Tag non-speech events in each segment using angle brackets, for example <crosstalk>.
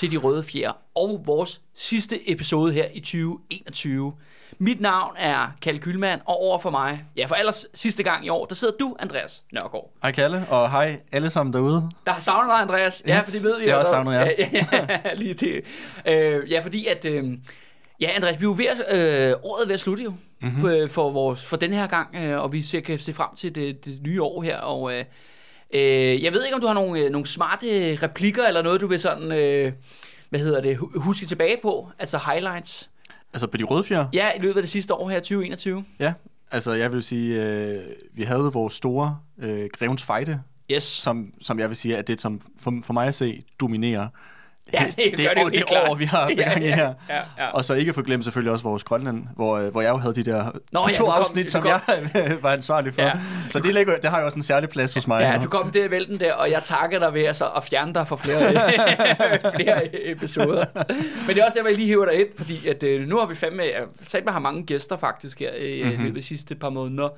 til De Røde Fjer og vores sidste episode her i 2021. Mit navn er Kalle Kylmand, og over for mig, ja for allers sidste gang i år, der sidder du, Andreas Nørgaard. Hej Kalle, og hej alle sammen derude. Der har savnet dig, Andreas. Ja, Yes, for det ved vi. jeg har også savnet jer. <laughs> Ja, ja, lige det. Øh, ja, fordi at... Øh, ja, Andreas, vi er jo ved at, øh, året er ved at slutte jo, Mhm. mm-hmm. for, vores, for den her gang, øh, og vi ser, kan se frem til det, det nye år her, og... Øh, øh, jeg ved ikke, om du har nogle, øh, nogle smarte replikker, eller noget, du vil sådan... Øh, hvad hedder det, hu- huske tilbage på, altså highlights. Altså på de røde fjer? Ja, i løbet af det sidste år her, 2021. Ja. Altså jeg vil sige, øh, vi havde vores store øh, Grevens Fejde, Yes. som, som jeg vil sige, er det, som for, for mig at se, dominerer Ja, det gør det jo år, helt det klart. år, vi har <laughs> Ja, gang i ja, her. ja, ja. Og så ikke at få glemt selvfølgelig også vores Grønland, hvor, øh, hvor jeg jo havde de der Nå, ja, to kom- afsnit, som kom- jeg var ansvarlig for. Ja. Ja. Så det, ligger, det har jo også en særlig plads hos mig. Ja, du kom der i vælten der, og jeg takker dig ved altså at fjerne dig for flere, <laughs> <laughs> flere episoder. Men det er også der, jeg lige hiver dig ind, fordi at, øh, nu har vi fandme, jeg har mange gæster faktisk her i mm-hmm. de sidste par måneder.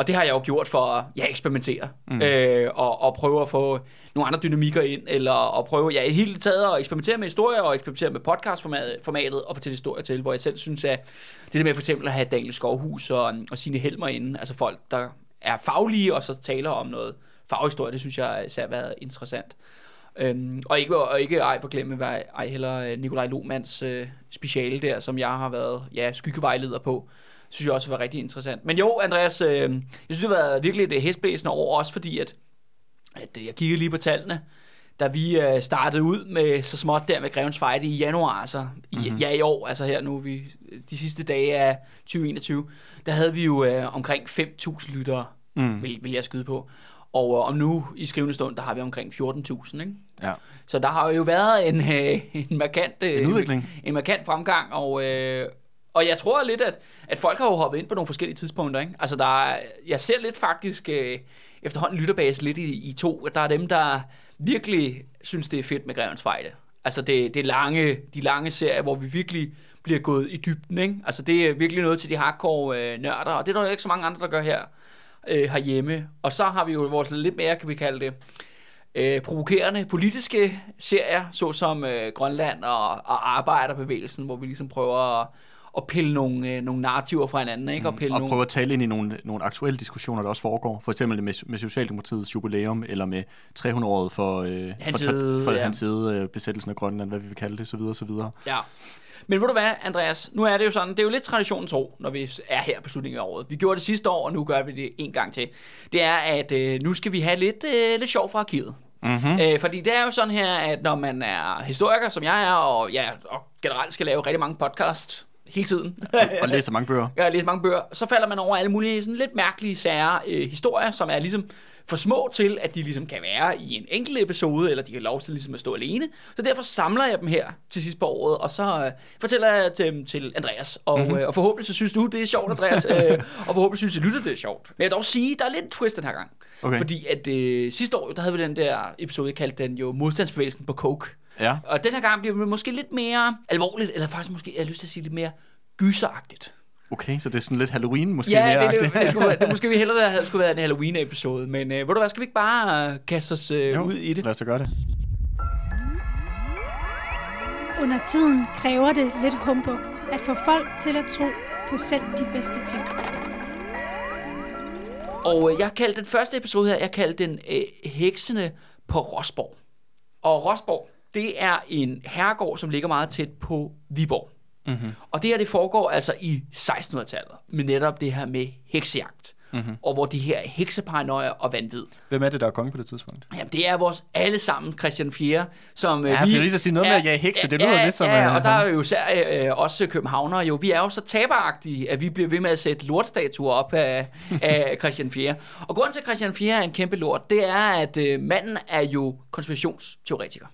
Og det har jeg jo gjort for at ja, eksperimentere mm. øh, og, og prøve at få nogle andre dynamikker ind, eller at prøve ja, i hele taget at eksperimentere med historier og eksperimentere med podcastformatet og fortælle historier til, hvor jeg selv synes, at det der med for eksempel at have Daniel Skovhus og, og sine Helmer inde, altså folk, der er faglige og så taler om noget faghistorie, det synes jeg især har været interessant. Øhm, og ikke, og ikke ej forglemme, hvad ej heller øh, Nikolaj Lohmanns øh, speciale der, som jeg har været ja, skyggevejleder på, synes jeg også var rigtig interessant. Men jo, Andreas, øh, jeg synes, det været virkelig et hestblæsende år, også fordi, at, at øh, jeg kigger lige på tallene, da vi øh, startede ud med så småt der med Grevens Fejde i januar, altså i, mm-hmm. ja i år, altså her nu, vi, de sidste dage af 2021, der havde vi jo øh, omkring 5.000 lyttere, mm. vil, vil jeg skyde på. Og øh, om nu i skrivende stund, der har vi omkring 14.000, ikke? Ja. Så der har jo været en, øh, en markant øh, En udvikling. en markant fremgang, og, øh, og jeg tror lidt, at, at folk har jo hoppet ind på nogle forskellige tidspunkter. Ikke? Altså, der er, jeg ser lidt faktisk øh, efterhånden lytterbase lidt i, i to. Der er dem, der virkelig synes, det er fedt med Grevens Fejde. Altså, det, det lange, de lange serier, hvor vi virkelig bliver gået i dybden. Ikke? Altså, det er virkelig noget til de hardcore øh, nørder, og det er der jo ikke så mange andre, der gør her øh, herhjemme. Og så har vi jo vores lidt mere, kan vi kalde det, øh, provokerende politiske serier, såsom øh, Grønland og, og Arbejderbevægelsen, hvor vi ligesom prøver at, at pille nogle, øh, nogle narrativer fra hinanden, ikke? Og pille og nogle... prøve at tale ind i nogle, nogle aktuelle diskussioner, der også foregår. For eksempel med, med Socialdemokratiets jubilæum, eller med 300-året for, øh, Hans for, side, for ja. hans side, øh, besættelsen af Grønland, hvad vi vil kalde det, så videre, så videre. Ja. Men ved du hvad, Andreas? Nu er det jo sådan, det er jo lidt traditionen tro, når vi er her på slutningen af året. Vi gjorde det sidste år, og nu gør vi det en gang til. Det er, at øh, nu skal vi have lidt, øh, lidt sjov fra arkivet. Mm-hmm. Øh, fordi det er jo sådan her, at når man er historiker, som jeg er, og, ja, og generelt skal lave rigtig mange podcasts hele tiden, Og læser mange bøger. jeg har læst mange bøger, så falder man over alle mulige sådan lidt mærkelige sære øh, historier, som er ligesom for små til, at de ligesom kan være i en enkelt episode, eller de kan lov til ligesom at stå alene. Så derfor samler jeg dem her til sidst på året, og så øh, fortæller jeg til, til Andreas. Og, mm-hmm. øh, og forhåbentlig så synes du, det er sjovt, Andreas, <laughs> øh, og forhåbentlig synes jeg, lytter, det er sjovt. Men jeg vil dog sige, der er lidt en twist den her gang. Okay. Fordi at øh, sidste år, der havde vi den der episode, jeg kaldte den jo modstandsbevægelsen på coke. Ja. Og den her gang bliver det måske lidt mere alvorligt, eller faktisk måske, jeg har lyst til at sige lidt mere gyseragtigt. Okay, så det er sådan lidt Halloween måske Ja, mere det, det, det, skulle, det <laughs> måske vi hellere have skulle være en Halloween-episode, men øh, ved du hvad, skal vi ikke bare øh, kaste os øh, Jo, ud i det? Lad os da gøre det. Under tiden kræver det lidt humbug at få folk til at tro på selv de bedste ting. Og øh, jeg kaldte den første episode her, jeg kaldte den øh, Heksene på Rosborg. Og Rosborg, det er en herregård, som ligger meget tæt på Viborg. Mm-hmm. Og det her, det foregår altså i 1600-tallet, med netop det her med heksejagt. Mm-hmm. Og hvor de her hekseparanoier og vanvid. Hvem er det, der er konge på det tidspunkt? Jamen, det er vores alle sammen Christian 4, som øh, Ja, for jeg vil lige så sige noget med at jage hekse, det lyder lidt som, Ja, øh, og der er jo især øh, også københavnere jo. Vi er jo så taberagtige, at vi bliver ved med at sætte lortstatuer op af, <laughs> af Christian 4. Og grunden til, at Christian 4 er en kæmpe lort, det er, at øh, manden er jo konspirationsteoretiker.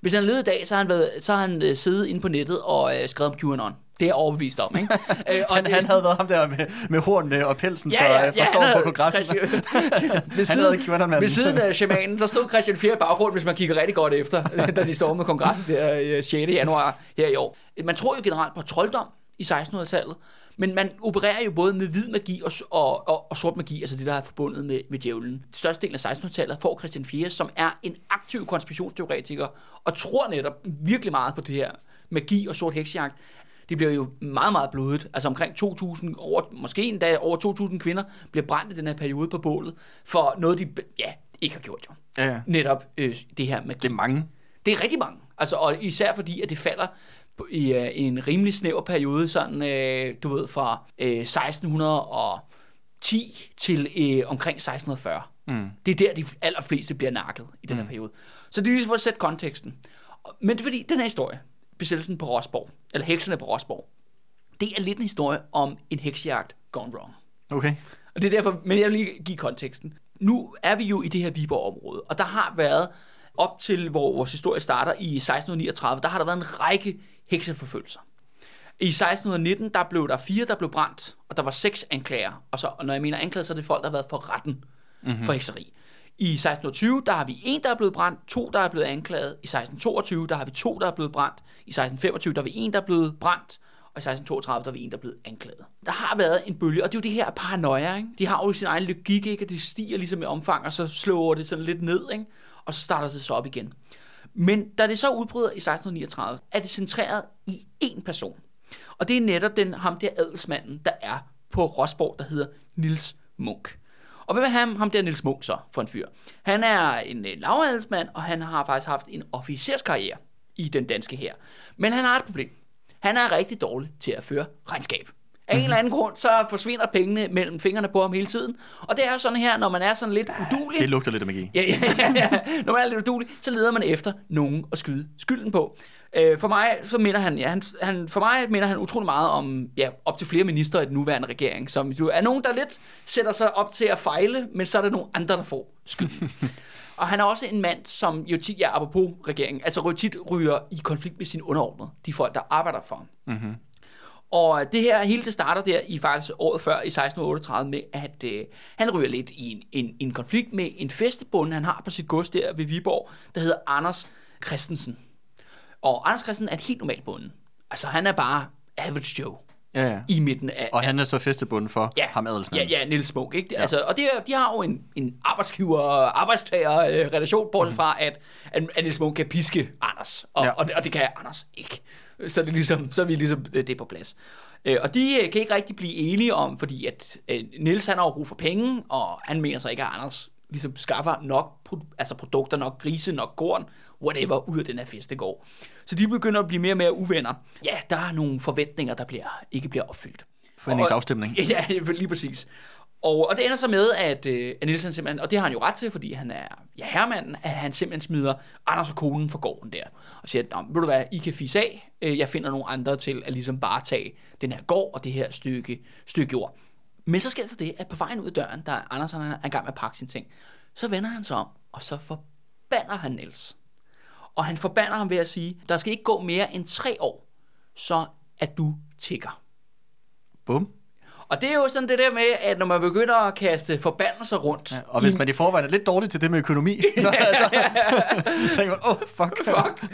Hvis han levede i dag, så har han, været, så har han øh, siddet inde på nettet og øh, skrevet om QAnon. Det er jeg overbevist om, ikke? <laughs> Øh, og Han, det- han havde været ham der med, med hornene og pelsen Ja, ja, for, ja, for storm <laughs> han på havde- kongressen. <laughs> Ved, havde siden, QAnon-manden. ved siden af shamanen, der stod Christian 4 i baggrund, hvis man kigger rigtig godt efter, da de stormede kongressen der øh, 6. januar her i år. Man tror jo generelt på trolddom i 1600-tallet, Men man opererer jo både med hvid magi og, og, og, og sort magi, altså det, der er forbundet med, med djævlen. Største del af 1600-tallet får Christian 4, som er en aktiv konspirationsteoretiker, og tror netop virkelig meget på det her magi og sort heksejagt. Det bliver jo meget, meget blodet. Altså omkring 2.000, over, måske endda over 2.000 kvinder, bliver brændt i den her periode på bålet, for noget, de ja, ikke har gjort jo. Ja, ja. Netop øh, det her magi. Det er mange. Det er rigtig mange. Altså, og især fordi, at det falder i øh, en rimelig snæver periode, sådan, øh, du ved, fra øh, 1610 til øh, omkring 1640. Mm. Det er der, de allerfleste bliver nakket i den her periode. Så det er ligesom for at sætte konteksten. Men det er fordi, den her historie, besættelsen på Rosborg, eller heksene på Rosborg, det er lidt en historie om en heksejagt gone wrong. Okay. Og det er derfor, men jeg vil lige give konteksten. Nu er vi jo i det her Viborg-område, og der har været, op til hvor vores historie starter i 1639, der har der været en række hekseforfølgelser. I 1619, der blev der fire, der blev brændt, og der var seks anklager. Og, så, og når jeg mener anklager, så er det folk, der har været for retten mm-hmm. for hekseri. I 1620, der har vi en, der er blevet brændt, to, der er blevet anklaget. I 1622, der har vi to, der er blevet brændt. I 1625, der har vi en, der er blevet brændt. Og i 1632, der er vi en, der er blevet anklaget. Der har været en bølge, og det er jo det her paranoia, ikke? De har jo sin egen logik, ikke? Og det stiger ligesom i omfang, og så slår det sådan lidt ned, ikke? Og så starter det så op igen. Men da det så udbryder i 1639, er det centreret i én person. Og det er netop den, ham der adelsmanden, der er på Rosborg, der hedder Nils Munk. Og hvem er ham, ham der Nils Munk så for en fyr? Han er en øh, lavadelsmand, og han har faktisk haft en officerskarriere i den danske her. Men han har et problem. Han er rigtig dårlig til at føre regnskab. Af en eller anden grund, så forsvinder pengene mellem fingrene på ham hele tiden. Og det er jo sådan her, når man er sådan lidt udulig. Det lugter lidt af magi. Ja, ja, ja, ja. Når man er lidt udulig, så leder man efter nogen at skyde skylden på. Øh, for mig så minder han, ja, han, han, for mig minder han utrolig meget om ja, op til flere minister i den nuværende regering, som jo er nogen, der lidt sætter sig op til at fejle, men så er der nogle andre, der får skylden. <laughs> og han er også en mand, som jo tit, ja, apropos regeringen, altså tit ryger i konflikt med sine underordnede, de folk, der arbejder for ham. Mm-hmm. Og det her, hele det starter der i faktisk året før, i 1638, med at øh, han ryger lidt i en, en, en konflikt med en festebonde, han har på sit gods der ved Viborg, der hedder Anders Christensen. Og Anders Christensen er en helt normal bonde. Altså han er bare average Joe Ja, ja. i midten af... Og han er så festebunden for Ja, ham ja, adelsmanden. ja, Niels Smuk, ikke? Ja. Altså, og det, de har jo en, en arbejdsgiver-arbejdstager-relation, bortset fra, at, at, at Niels Smuk kan piske Anders, og, Ja. ja. og, det, og det kan Anders ikke. Så, det er ligesom, så er vi ligesom øh, det på plads. Øh, Og de øh, kan ikke rigtig blive enige om, fordi at øh, Niels han har brug for penge, og han mener så ikke, at Anders ligesom skaffer nok pro- altså produkter, nok grise, nok korn, whatever, ud af den her festegård. Så de begynder at blive mere og mere uvenner. Ja, der er nogle forventninger, der bliver, ikke bliver opfyldt. Forventningsafstemning. Og- <laughs> ja, lige præcis. Og, og det ender så med, at, øh, at Nielsen simpelthen, og det har han jo ret til, fordi han er ja, herremanden, at han simpelthen smider Anders og konen for gården der, og siger, Nå, ved du hvad, I kan fisse af, øh, jeg finder nogle andre til at ligesom bare tage den her gård og det her stykke, stykke jord. Men så sker det så det, at på vejen ud af døren, der Anders han er i gang med at pakke sine ting, så vender han sig om, og så forbander han Niels. Og han forbander ham ved at sige, der skal ikke gå mere end tre år, så at du tigger. Bum. Og det er jo sådan det der med, at når man begynder at kaste forbandelser rundt. Ja, og hvis man i forvejen er lidt dårlig til det med økonomi, <laughs> så altså, tænker man, åh, oh, fuck. Fuck.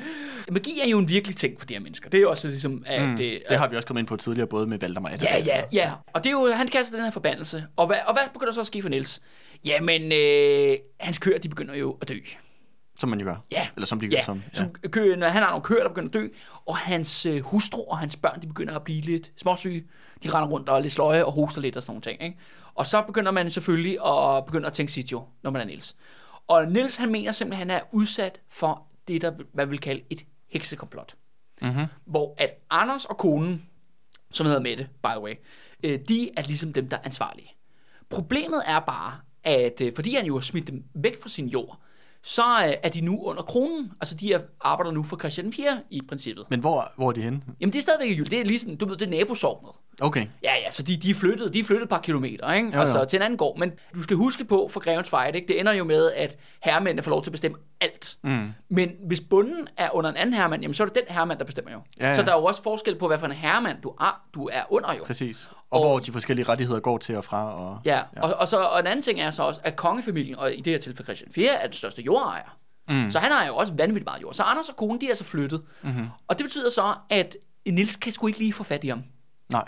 Magi er jo en virkelig ting for de her mennesker. Det er jo også ligesom, at... Mm, det, det har vi også kommet ind på tidligere, både med Valdemar og Ja, ja, ja. Og det er jo, han kaster den her forbandelse. Og hvad, og hvad begynder så at ske for Niels? Jamen, øh, hans køer, de begynder jo at dø. Som man jo gør. Ja. Eller som de gør. Ja, Som, ja. som kø, når han har nogle køer, der begynder at dø, og hans øh, hustru og hans børn, de begynder at blive lidt småsyge. De render rundt og er lidt sløje og hoster lidt og sådan nogle ting. Ikke? Og så begynder man selvfølgelig at, begynder at tænke sit jo, når man er Niels. Og Niels, han mener simpelthen, at han er udsat for det, der man vil kalde et heksekomplot. Mm-hmm. Hvor at Anders og konen, som hedder Mette, by the way, øh, de er ligesom dem, der er ansvarlige. Problemet er bare, at øh, fordi han jo har smidt dem væk fra sin jord, så øh, er de nu under kronen. Altså, de er, arbejder nu for Christian 4 i princippet. Men hvor, hvor er de henne? Jamen, det er stadigvæk i jul. Det er ligesom, du ved, det er nabosovnet. Okay. Ja, ja, så de, de flyttet, de flyttet et par kilometer, ikke? Jo, jo. Altså til en anden gård. Men du skal huske på for Grevens Fight, ikke? Det ender jo med, at herremændene får lov til at bestemme alt. Mm. Men hvis bunden er under en anden herremand, jamen så er det den herremand, der bestemmer jo. Ja, ja. Så der er jo også forskel på, hvad for en herremand du er, du er under jo. Præcis. Og, Og- hvor de forskellige rettigheder går til og fra. Og, Ja, og, og, så, og en anden ting er så også, at kongefamilien, og i det her tilfælde Christian 4, er den største jordejer. Mm. Så han har jo også vanvittigt meget jord. Så Anders og konen, de er så flyttet. Mm-hmm. Og det betyder så, at Nils kan sgu ikke lige få fat i ham. Nej.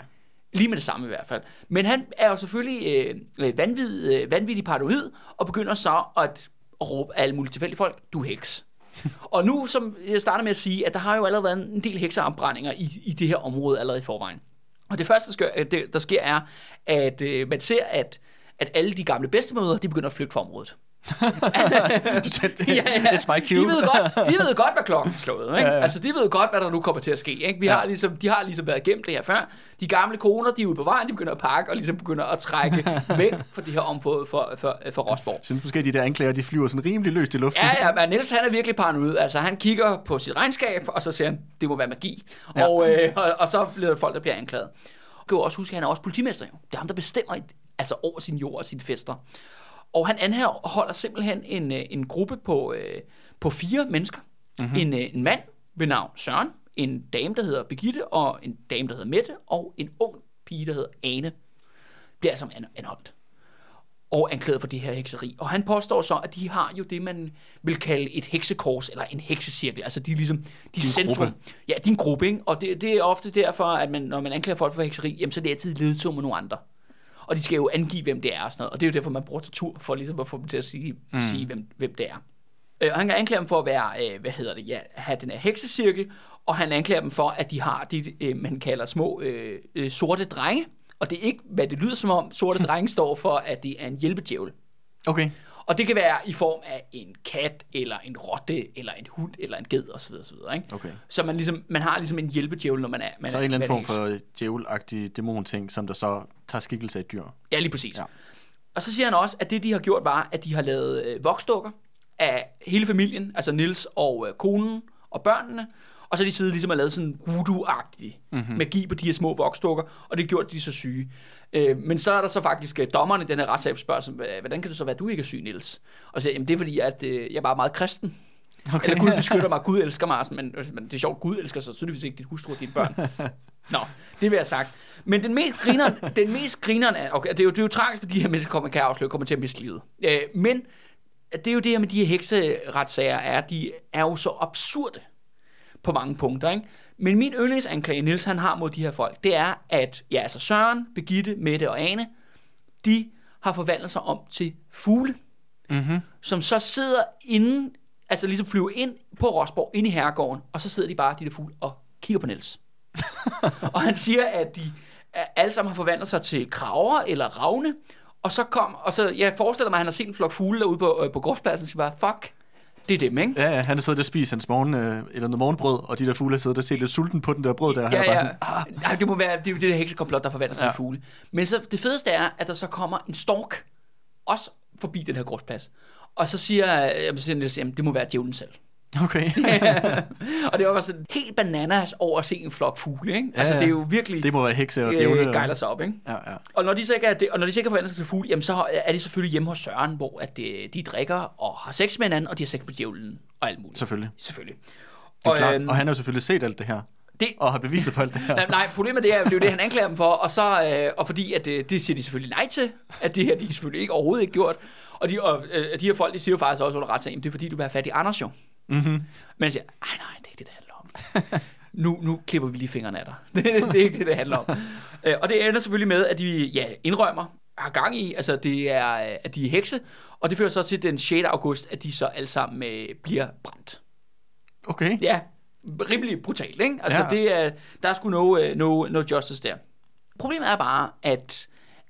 Lige med det samme i hvert fald. Men han er jo selvfølgelig øh, vanvid, øh, vanvittig paranoid, og begynder så at råbe alle mulige tilfældige folk, du er heks. <laughs> og nu, som jeg starter med at sige, at der har jo allerede været en del hekseopbrændinger i, i det her område allerede i forvejen. Og det første, der sker, det, der sker er, at øh, man ser, at, at alle de gamle bedstemøder, de begynder at flygte fra området. Ja, ja. <laughs> It's my cue. De ved, godt, de ved godt, hvad klokken er slået. Ikke? Ja, ja. Altså, de ved godt, hvad der nu kommer til at ske. Ikke? Vi Ja. har ligesom, de har ligesom været gemt det her før. De gamle koner, de er ude på vejen, de begynder at pakke, og ligesom begynder at trække <laughs> væk fra det her område for, for, for Rosborg. Jeg synes måske, de der anklager, de flyver sådan rimelig løst i luften. Ja, ja, men Niels han er virkelig paranoid. Altså, han kigger på sit regnskab, og så siger han, det må være magi. Ja. Og, øh, og, og så bliver der folk, der bliver anklaget. Du kan også huske, at han er også politimester. Jo. Det er ham, der bestemmer altså over sin jord og sine fester. Og han anholder simpelthen en, øh, en gruppe på, øh, på fire mennesker. Mm-hmm. En, øh, en mand ved navn Søren, en dame, der hedder Birgitte, og en dame, der hedder Mette, og en ung pige, der hedder Ane. Bliver altså an- anholdt og anklaget for det her hekseri. Og han påstår så, at de har jo det, man vil kalde et heksekors, eller en heksecirkel. Altså de er ligesom, de er centrum. gruppe. Ja, er en gruppe, ikke? Og det, det er ofte derfor, at man, når man anklager folk for hekseri, jamen, så er det altid ledtog med nogle andre. Og de skal jo angive, hvem det er og sådan noget. Og det er jo derfor, man bruger tortur, for ligesom at få dem til at sige, mm. sige hvem, hvem det er. Øh, og han kan anklage dem for at være, øh, hvad hedder det, ja, have den her heksecirkel, og han anklager dem for, at de har det, øh, man kalder små øh, øh, sorte drenge. Og det er ikke, hvad det lyder som om, sorte <laughs> drenge står for, at det er en hjælpedjævel. Okay. Og det kan være i form af en kat, eller en rotte, eller en hund, eller en ged, osv. osv. Ikke? Okay. Så man, ligesom, man har ligesom en hjælpedjævel, når man er... Man Så er, en eller anden form for djævelagtig dæmon-ting, som der så tager skikkelse af dyr. Ja, lige præcis. Ja. Ja. Og så siger han også, at det, de har gjort, var, at de har lavet øh, voksdukker af hele familien, altså Nils og øh, konen og børnene, og så har de siddet ligesom og lavet sådan voodoo-agtig mm-hmm. magi på de her små voksdukker, og det gjorde de så syge. Øh, men så er der så faktisk øh, dommerne i den her retssag, spørger, sådan, "Hva- hvordan kan det så være, at du ikke er syg, Nils? Og så siger, jamen det er fordi, at øh, jeg er bare meget kristen. Okay. Eller Gud beskytter mig, <laughs> Gud elsker mig, men, men det er sjovt, Gud elsker så tydeligvis ikke dit hustru og dine børn. <laughs> Nå, det vil jeg have sagt. Men den mest grineren, <laughs> den mest grineren er, okay, det er jo, det er jo tragisk, fordi de her mennesker kommer, kan jeg afsløre, kommer til at miste livet. Øh, men det er jo det her med de her hekseretssager, er, de er jo så absurde på mange punkter. Ikke? Men min yndlingsanklage, Nils han har mod de her folk, det er, at ja, altså Søren, Begitte, Mette og Ane, de har forvandlet sig om til fugle, Mm-hmm. som så sidder inde, altså ligesom flyver ind på Rosborg, ind i herregården, og så sidder de bare, de der fugle, og kigger på Niels. <laughs> og han siger, at de alle sammen har forvandlet sig til kraver eller ravne, og så kom, og så, jeg forestiller mig, at han har set en flok fugle derude på, øh, på gårdspladsen, og siger bare, fuck, det er dem, ikke? Ja, ja, han har siddet og spist hans morgen, øh, eller noget morgenbrød, og de der fugle har siddet og set lidt sulten på den der brød der, og han Ja, bare ja. sådan, ah, Nej, det må være, det er jo det der heksekomplot, der forvandler sig Ja. til fugle. Men så det fedeste er, at der så kommer en stork, også forbi den her gårdsplads. Og så siger, jeg, så siger Niels, jamen, det må være djævlen selv. Okay. <laughs> og det var bare sådan helt bananas over at se en flok fugle, ikke? Ja, altså, ja. det er jo virkelig det må være hekse og djævle. øh, gejler sig op, ikke? Ja, ja. Og når de så ikke er, det, og når de så ikke sig til fugle, jamen så er de selvfølgelig hjemme hos Søren, hvor at de, de drikker og har sex med hinanden, og de har sex med djævlen og alt muligt. Selvfølgelig. Selvfølgelig. Det er Og, klart. øhm, Og han har jo selvfølgelig set alt det her, det, og har beviser på alt det her. Nej, <laughs> nej, problemet det er, det er jo det, han anklager dem for, og, så, øh, og fordi at, øh, det siger de selvfølgelig nej til, at det her de er selvfølgelig ikke overhovedet ikke gjort. Og de, og, øh, de her folk, de siger jo faktisk også under retssagen, det er fordi, du vil have fat i Anders jo. Mm-hmm. Men jeg siger, nej, nej, det er ikke det, det handler om. <laughs> nu, nu klipper vi lige fingrene af dig. <laughs> det, det er ikke det, det handler om. <laughs> Øh, og det ender selvfølgelig med, at de ja, indrømmer, har gang i, altså det er, øh, at de er hekse, og det fører så til den 6. august, at de så alle sammen øh, bliver brændt. Okay. Ja, rimelig brutalt, ikke? Altså, ja. Det er, der er sgu no, øh, no, no justice der. Problemet er bare, at,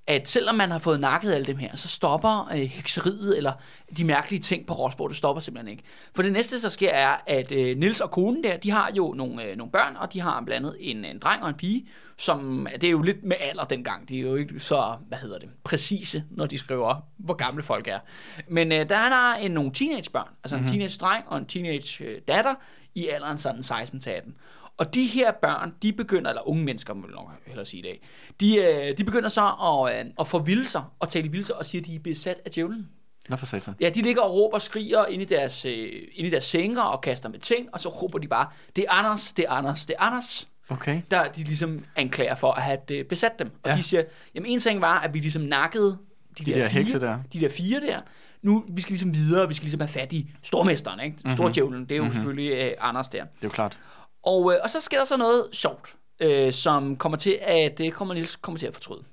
at selvom man har fået nakket alle dem her, så stopper øh, hekseriet, eller de mærkelige ting på Rosborg, det stopper simpelthen ikke. For det næste, der sker, er, at øh, Nils og konen der, de har jo nogle, øh, nogle børn, og de har blandt andet en, en dreng og en pige, som, det er jo lidt med alder dengang, de er jo ikke så, hvad hedder det, præcise, når de skriver, hvor gamle folk er. Men øh, der har en, nogle teenagebørn, altså en mm-hmm. teenage-dreng og en teenage-datter, i alderen sådan 16-18. Og de her børn, de begynder, eller unge mennesker, må jeg nok hellere sige i dag, de, øh, de begynder så at, øh, at forvilde sig, og tale i vildelser, og siger, at de er besat af djævlen. Nå for satan. Ja, de ligger og råber og skriger ind i deres, øh, ind i deres senger og kaster med ting, og så råber de bare, det er Anders, det er Anders, det er Anders. Okay. Der de ligesom anklager for at have øh, besat dem. Og Ja. de siger, jamen en ting var, at vi ligesom nakkede de, De der fire, hekse der. de der fire der. Nu, vi skal ligesom videre, vi skal ligesom have fat i stormesteren, ikke? Mhm. Stordjævlen, det er jo mm-hmm. selvfølgelig øh, Anders der. Det er jo klart. Og, øh, og så sker der så noget sjovt. øh, som kommer til at, det kommer Nils kommer til at fortryde.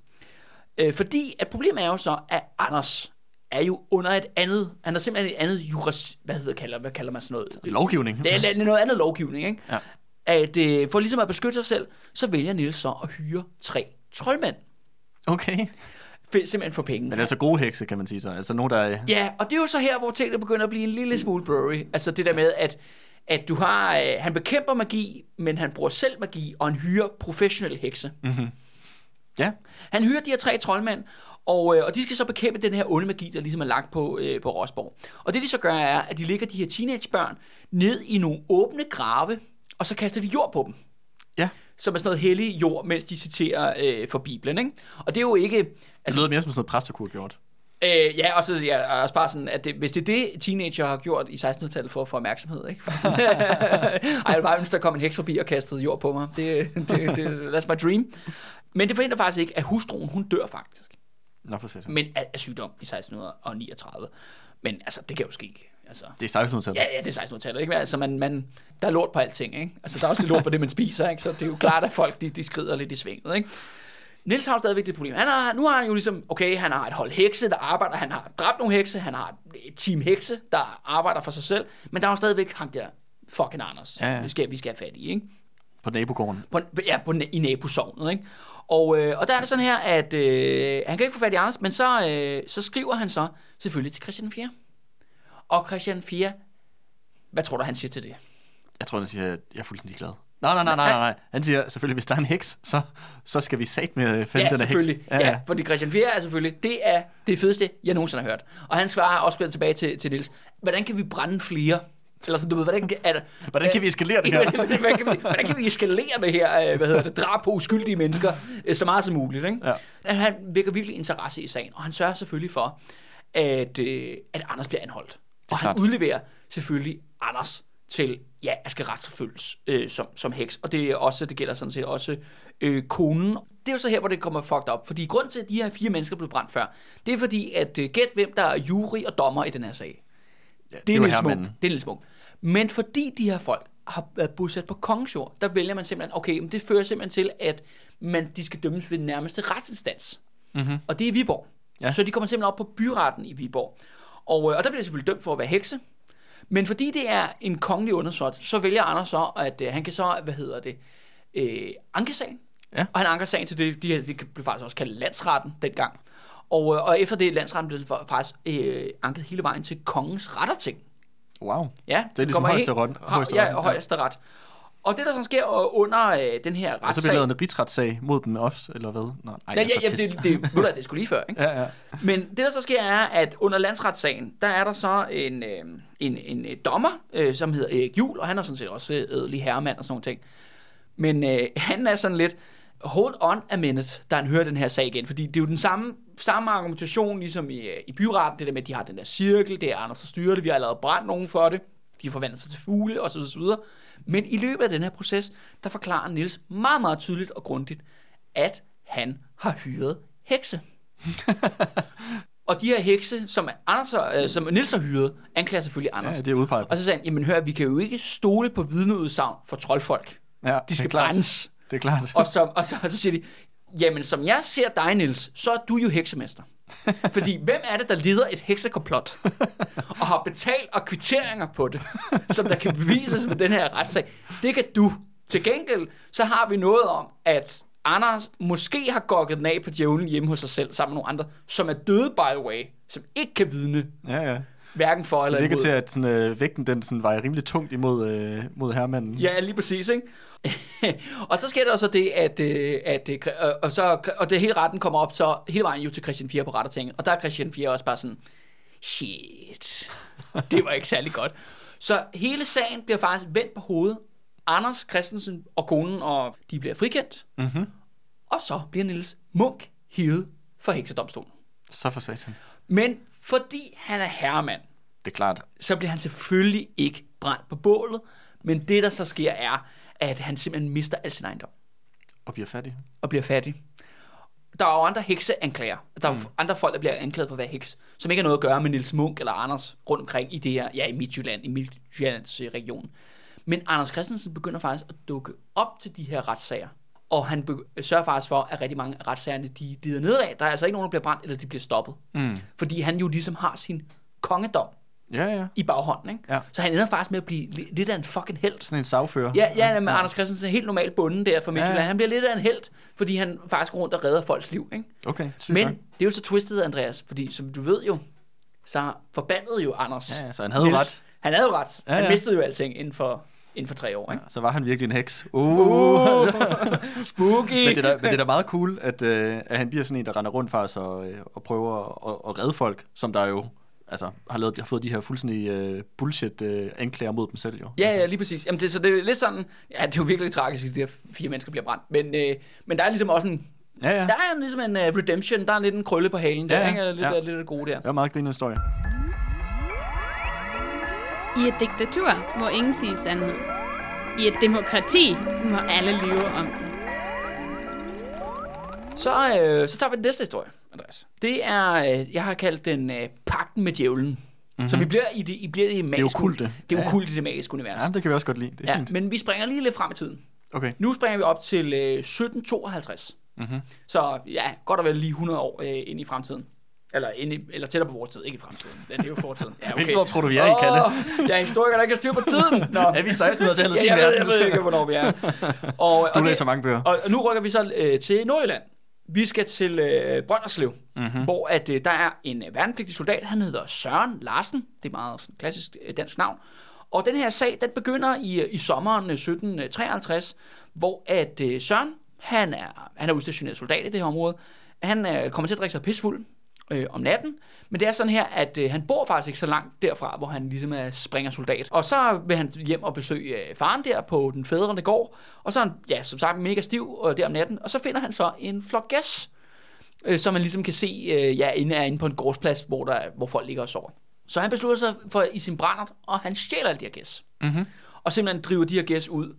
Øh, fordi at problemet er jo så, at Anders er jo under et andet, han er simpelthen et andet juris, hvad hedder kalder, hvad kalder man sådan noget? Lovgivning. Det er det er noget andet lovgivning, ikke? Ja. At øh, for ligesom at beskytte sig selv, så vælger Nils så at hyre tre troldmænd. Okay. Simpelthen for penge. Men altså gode hekse, kan man sige så. Altså nogen, der er... Ja, og det er jo så her, hvor tingene begynder at blive en lille smule blurry. Altså det der med, at, at du har, øh, han bekæmper magi, men han bruger selv magi, og han hyrer professionelle hekse. Ja. Han hyrer de her tre troldmænd, og, øh, og de skal så bekæmpe den her onde magi, der ligesom er lagt på, øh, på Rosborg. Og det de så gør er, at de lægger de her teenagebørn ned i nogle åbne grave, og så kaster de jord på dem. Ja. Som er sådan noget hellig jord, mens de citerer øh, for Bibelen. Ikke? Og det er jo ikke... Det lyder mere som sådan noget have gjort. Øh, ja, og så ja, også bare sådan, at det, hvis det er det, teenager har gjort i 1600-tallet for at få opmærksomhed, ikke? Sådan, <laughs> Ej, jeg vil bare ønske, der kom en heks forbi og kastede jord på mig. Det, det, det, that's my dream. Men det forhindrer faktisk ikke, at hustruen, hun dør faktisk. Nå, for satan. Men af, af sygdom i 1639. Men altså, det kan jo ske. Altså, Det er 1600-tallet. ja, ja, det er 1600-tallet, ikke? Altså, man, man, der er lort på alting, ikke? Altså, der er også lort på det, man spiser, ikke? Så det er jo klart, at folk, de, de skrider lidt i svinget, ikke? Niels har stadigvæk det problem. Han har, nu har han jo ligesom, okay, han har et hold hekse, der arbejder, han har dræbt nogle hekse, han har et team hekse, der arbejder for sig selv, men der er jo stadigvæk ham der, fucking Anders, Ja, ja. vi, skal, vi skal have fat i, ikke? På nabogården. På, ja, på, i nabosovnet, ikke? Og, øh, og der er det sådan her, at øh, han kan ikke få fat i Anders, men så, øh, så skriver han så selvfølgelig til Christian 4. Og Christian 4, hvad tror du, han siger til det? Jeg tror, han siger, at jeg er fuldstændig glad. Nej, nej, nej, nej, nej. Han siger selvfølgelig, hvis der er en heks, så, så skal vi sat med at finde Ja, den her heks. selvfølgelig. Ja, ja. fordi Christian 4 er selvfølgelig, det er det fedeste, jeg nogensinde har hørt. Og han svarer også tilbage til, til Nils, hvordan kan vi brænde flere? Eller sådan, du ved, hvordan kan, er Hvordan kan vi eskalere det her? <laughs> hvordan, kan vi, hvordan kan vi eskalere det her, øh, hvad hedder det, drab på uskyldige mennesker, øh, så meget som muligt, ikke? Ja. Han vækker virkelig interesse i sagen, og han sørger selvfølgelig for, at, øh, at Anders bliver anholdt. Og han klart. udleverer selvfølgelig Anders til, ja, at skal retsforfølges øh, som, som heks. Og det, er også, det gælder sådan set også øh, konen. Det er jo så her, hvor det kommer fucked op. Fordi grund til, at de her fire mennesker blev brændt før, det er fordi, at øh, gæt hvem der er jury og dommer i den her sag. Ja, Det er, en smuk. Det er en lille smuk. Men fordi de her folk har været bosat på kongens der vælger man simpelthen, okay, men det fører simpelthen til, at man, de skal dømmes ved den nærmeste retsinstans. Mm-hmm. Og det er Viborg. Ja. Så de kommer simpelthen op på byretten i Viborg. Og, øh, og der bliver de selvfølgelig dømt for at være hekse. Men fordi det er en kongelig undersåt, så vælger Anders så, at øh, han kan så, hvad hedder det, øh, anke sagen. Ja. Og han anker sagen til det, de, det blev faktisk også kaldt landsretten dengang. Og, øh, og efter det, landsretten blev fa- faktisk øh, anket hele vejen til kongens retterting. Wow. Ja, Det er ligesom højesteret. Højesteret, Ja, ja. Og det, der så sker under øh, den her Og så bliver retssag... lavet en rigsretssag mod dem også, eller hvad? Nå, ej, Ja, jeg ja, ja, det, det, du, hvad, det skulle lige før, ikke? <laughs> ja, ja. Men det, der så sker, er, at under landsretssagen, der er der så en, øh, en, en øh, dommer, øh, som hedder Erik Juhl, og han er sådan set også øh, ædelig herremand og sådan nogle ting. Men øh, han er sådan lidt, hold on a minute, da han hører den her sag igen, fordi det er jo den samme, samme argumentation, ligesom i, øh, i byretten, det der med, at de har den der cirkel, det er Anders, der styrer det, vi har allerede brændt nogen for det, de forvandler sig til fugle, osv. osv. Men i løbet af den her proces, der forklarer Nils meget, meget tydeligt og grundigt, at han har hyret hekse. <laughs> Og de her hekse, som, Anders, øh, som Nils har hyret, anklager selvfølgelig Anders. ja, det er udpeget. Og så sagde han, jamen hør, vi kan jo ikke stole på vidneudsagn for troldfolk. Ja, De det skal klart. brændes. Det er klart. Og så, og, så, og så siger de, jamen som jeg ser dig, Nils, så er du jo heksemester. <laughs> Fordi hvem er det, der leder et heksekomplot? Og har betalt og kvitteringer på det, som der kan bevises med den her retssag. Det kan du. Til gengæld, så har vi noget om, at Anders måske har gokket den af på djævlen hjemme hos sig selv, sammen med nogle andre, som er døde, by the way, som ikke kan vidne, Ja, ja. hverken for eller Det virker imod. til, at sådan, øh, vægten den sådan, vejer rimelig tungt imod, øh, mod hermanden. Ja, lige præcis, ikke? <laughs> og så sker der så det, at, øh, at øh, og, så, og det hele retten kommer op så hele vejen jo til Christian 4 på rettertinget, og der er Christian 4 også bare sådan, shit, det var ikke særlig godt. Så hele sagen bliver faktisk vendt på hovedet. Anders Christensen og konen, og de bliver frikendt, Mm-hmm. og så bliver Niels Munk hivet for heksedomstolen. Så for satan. Men fordi han er herremand, Det er klart. så bliver han selvfølgelig ikke brændt på bålet, men det der så sker er, at han simpelthen mister al sin ejendom Og bliver fattig. og bliver fattig. Der er jo andre hekseanklager. Der er mm. andre folk, der bliver anklaget for at være heks, som ikke har noget at gøre med Nils Munk eller Anders rundt omkring i det her, ja, i Midtjylland, i Midtjyllands øh, region. Men Anders Christensen begynder faktisk at dukke op til de her retssager og han sørger faktisk for, at rigtig mange af retssagerne, de lider nedad. Der er altså ikke nogen, der bliver brændt, eller de bliver stoppet. Mm. Fordi han jo ligesom har sin kongedom Ja, ja. i baghånden, ikke? Ja. Så han ender faktisk med at blive li- lidt af en fucking held. Sådan en sagfører. Ja, ja, men Anders Christensen er helt normalt bunden der for Midtjylland. Ja, ja. Han bliver lidt af en held, fordi han faktisk går rundt og redder folks liv, ikke? Okay, sygt Men nok. det er jo så twistet, Andreas, fordi som du ved jo, så forbandede jo Anders. Ja, så han havde Niels. ret. Han havde jo ret. Ja, Han ja. mistede jo alting inden for, inden for tre år, ikke? Ja, så var han virkelig en heks. Uh. Uh, <laughs> spooky! Men det, er da, men det er da meget cool, at, øh, at han bliver sådan en, der render rundt faktisk og, øh, og prøver at, at redde folk, som der jo altså, har, lavet, har fået de her fuldstændig øh, bullshit øh, anklager mod dem selv. Jo. Ja, altså. ja, lige præcis. Jamen, det, så det er lidt sådan, ja, det er jo virkelig tragisk, at de her fire mennesker bliver brændt. Men, øh, men der er ligesom også en, ja, ja. der er ligesom en uh, redemption, der er lidt en krølle på halen der, Ja, ja. ikke? Lidt, Ja. ja. lidt af det gode der. Det var meget grinende historie. I et diktatur må ingen sige sandhed. I et demokrati må alle lyve om den. Så, øh, så tager vi den næste historie, Andreas. Det er, øh, jeg har kaldt den øh, Pakten med djævlen. Mm-hmm. Så vi bliver i det, I bliver i det magiske, okulte. Det er Ja, okulte i det magiske univers. Ja, det kan vi også godt lide. Det er Ja, fint. men vi springer lige lidt frem i tiden. Okay. Nu springer vi op til øh, 1752. Mm-hmm. Så ja, godt og vel lige 100 år øh, ind i fremtiden. Eller, ind i, eller tættere på vores tid, ikke i fremtiden. Ja, det er jo fortiden. Ja, <laughs> Hvilket år tror du, vi er i, Kalle? Åh, jeg er historiker, der ikke har styr på tiden. <laughs> Nå. Er vi 1600-tallet? Ja, jeg ved, jeg ved ikke, hvornår vi er. <laughs> Og, og, Du det- læser mange bøger. og, og nu rykker vi så øh, til Nordjylland. Vi skal til øh, Brønderslev, mm-hmm. hvor at, øh, der er en øh, værnepligtig soldat, han hedder Søren Larsen. Det er meget sådan, klassisk øh, dansk navn. Og den her sag, den begynder i, øh, i sommeren øh, 1753, hvor at øh, Søren, han er, han er udstationeret soldat i det her område. Han øh, kommer til at drikke sig pisfuld øh, om natten. Men det er sådan her, at øh, han bor faktisk ikke så langt derfra, hvor han ligesom er springer soldat. Og så vil han hjem og besøge øh, faren der på den fædrende gård. Og så er han, ja, som sagt, mega stiv øh, der om natten. Og så finder han så en flok gæs, øh, som man ligesom kan se, øh, ja, inde er inde på en gårdsplads, hvor, der, hvor folk ligger og sover. Så han beslutter sig for i sin brændert, og han stjæler alle de her gæs. Mm-hmm. Og simpelthen driver de her gæs ud.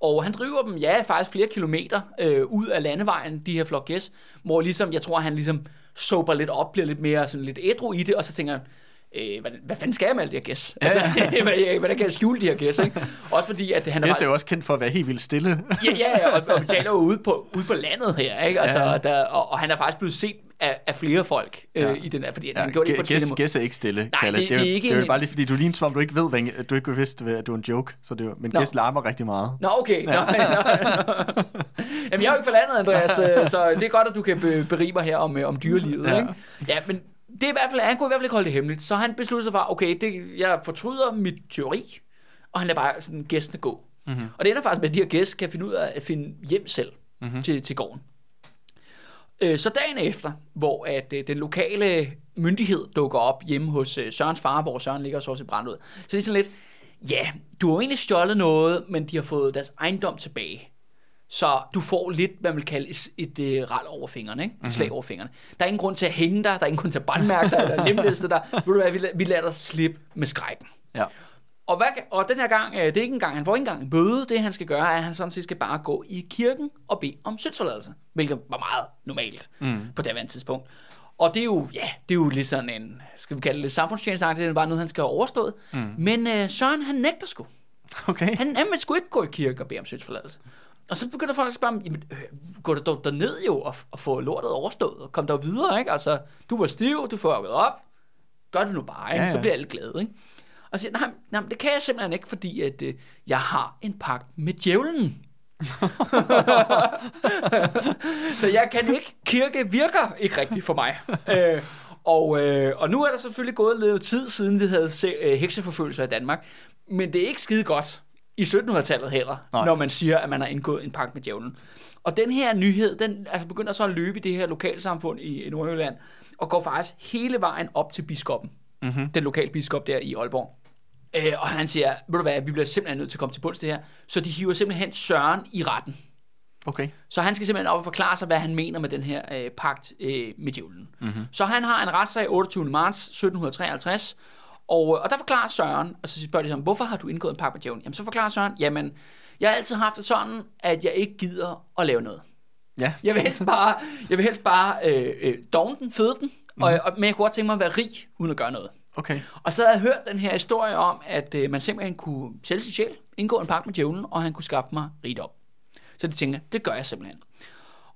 Og han driver dem, ja, faktisk flere kilometer øh, ud af landevejen, de her flok gæs, hvor ligesom, jeg tror, han ligesom sober lidt op, bliver lidt mere sådan lidt ædru i det, og så tænker han, øh, hvad, hvad fanden skal jeg med alle de her gæs? Ja, altså, <laughs> hvordan, hvordan kan jeg skjule de her gæs, ikke? Også fordi, at han er, Gæs er jo også kendt for at være helt vildt stille. Ja, ja, ja, og, og vi taler jo ude på, ude på landet her, ikke? Altså, Ja. der, og, og han er faktisk blevet set af, af flere folk øh, Ja. i den her, fordi Ja, han gjorde det på gæs, gæs er ikke stille, Nej, Kalle. det- det, er, det er ikke det er jo en- bare lige fordi, du ligner som om, du ikke ved, hvad, du ikke vidste, at det var en joke. Så det er, men Nå. gæs larmer rigtig meget. Nå, okay. Nå, <laughs> nå, nå. Jamen, jeg er jo ikke fra landet, Andreas, øh, så det er godt, at du kan be- berige mig her om, øh, om dyrelivet. Ja. Ja. Ikke? ja, men det er i hvert fald, han kunne i hvert fald ikke holde det hemmeligt. Så han besluttede sig for, okay, det, jeg fortryder mit teori, og han lader bare sådan gæstene gå. Mm-hmm. Og det ender faktisk med, at de her gæster kan finde ud af at finde hjem selv mm-hmm. til, til gården. Øh, Så dagen efter, hvor at øh, den lokale myndighed dukker op hjemme hos øh, Sørens far, hvor Søren ligger og sover sit brand ud, så det er sådan lidt, ja, du har egentlig stjålet noget, men de har fået deres ejendom tilbage. Så du får lidt, hvad man vil kalde et, et, et ral over fingrene, ikke? Et slag over fingrene. Der er ingen grund til at hænge dig, der er ingen grund til at brandmærke dig, eller lemlæste dig. <laughs> Ved du hvad, vi, la- vi lader dig slippe med skrækken. Ja. Og, hvad, og den her gang, øh, det er ikke engang, han får ikke engang en bøde. Det han skal gøre, er, at han sådan set skal bare gå i kirken og bede om syndsforladelse. Hvilket var meget normalt mm. på det tidspunkt. Og det er jo, ja, det er jo lidt sådan en, skal vi kalde det lidt samfundstjenestagtigt, det er bare noget, han skal have overstået. Mm. Men øh, Søren, han nægter sgu. Okay. Han, han vil sgu ikke gå i kirke og bede om syndsforladelse. Og så begynder folk at spørge jamen, øh, gå der derned jo og, og få lortet overstået, og kom der videre, ikke? Altså, du var stiv, du får op, gør det nu bare, ikke? Ja, Ja, så bliver alle glade, ikke? Og siger, nej, nej, det kan jeg simpelthen ikke, fordi at, øh, jeg har en pagt med djævlen. <laughs> så jeg kan ikke, kirke virker ikke rigtigt for mig. øh, og, øh, og nu er der selvfølgelig gået lidt tid siden, vi havde se, øh, hekseforfølgelser i Danmark. Men det er ikke skide godt i 1700-tallet heller, Nej. Når man siger, at man har indgået en pagt med djævlen. Og den her nyhed, den altså begynder så at løbe i det her lokalsamfund i, i Nordjylland, og går faktisk hele vejen op til biskoppen. Mm-hmm. Den lokale biskop der i Aalborg. Øh, og han siger, ved du hvad, vi bliver simpelthen nødt til at komme til bunds det her. Så de hiver simpelthen Søren i retten. Okay. Så han skal simpelthen op og forklare sig, hvad han mener med den her øh, pagt øh, med djævlen. Mm-hmm. Så han har en retssag 28. marts 1753, og, og der forklarer Søren, og så spørger de ham, hvorfor har du indgået en pagt med djævlen? Jamen så forklarer Søren, jamen, jeg har altid haft det sådan, at jeg ikke gider at lave noget. Ja. Jeg vil helst bare, jeg vil helst bare øh, øh, dogne den, føde den, mm-hmm. og, og, men jeg kunne godt tænke mig at være rig, uden at gøre noget. Okay. Og så havde jeg hørt den her historie om, at øh, man simpelthen kunne sælge sig sjæl, indgå en pagt med djævlen, og han kunne skaffe mig rigdom. Så de tænker, det gør jeg simpelthen.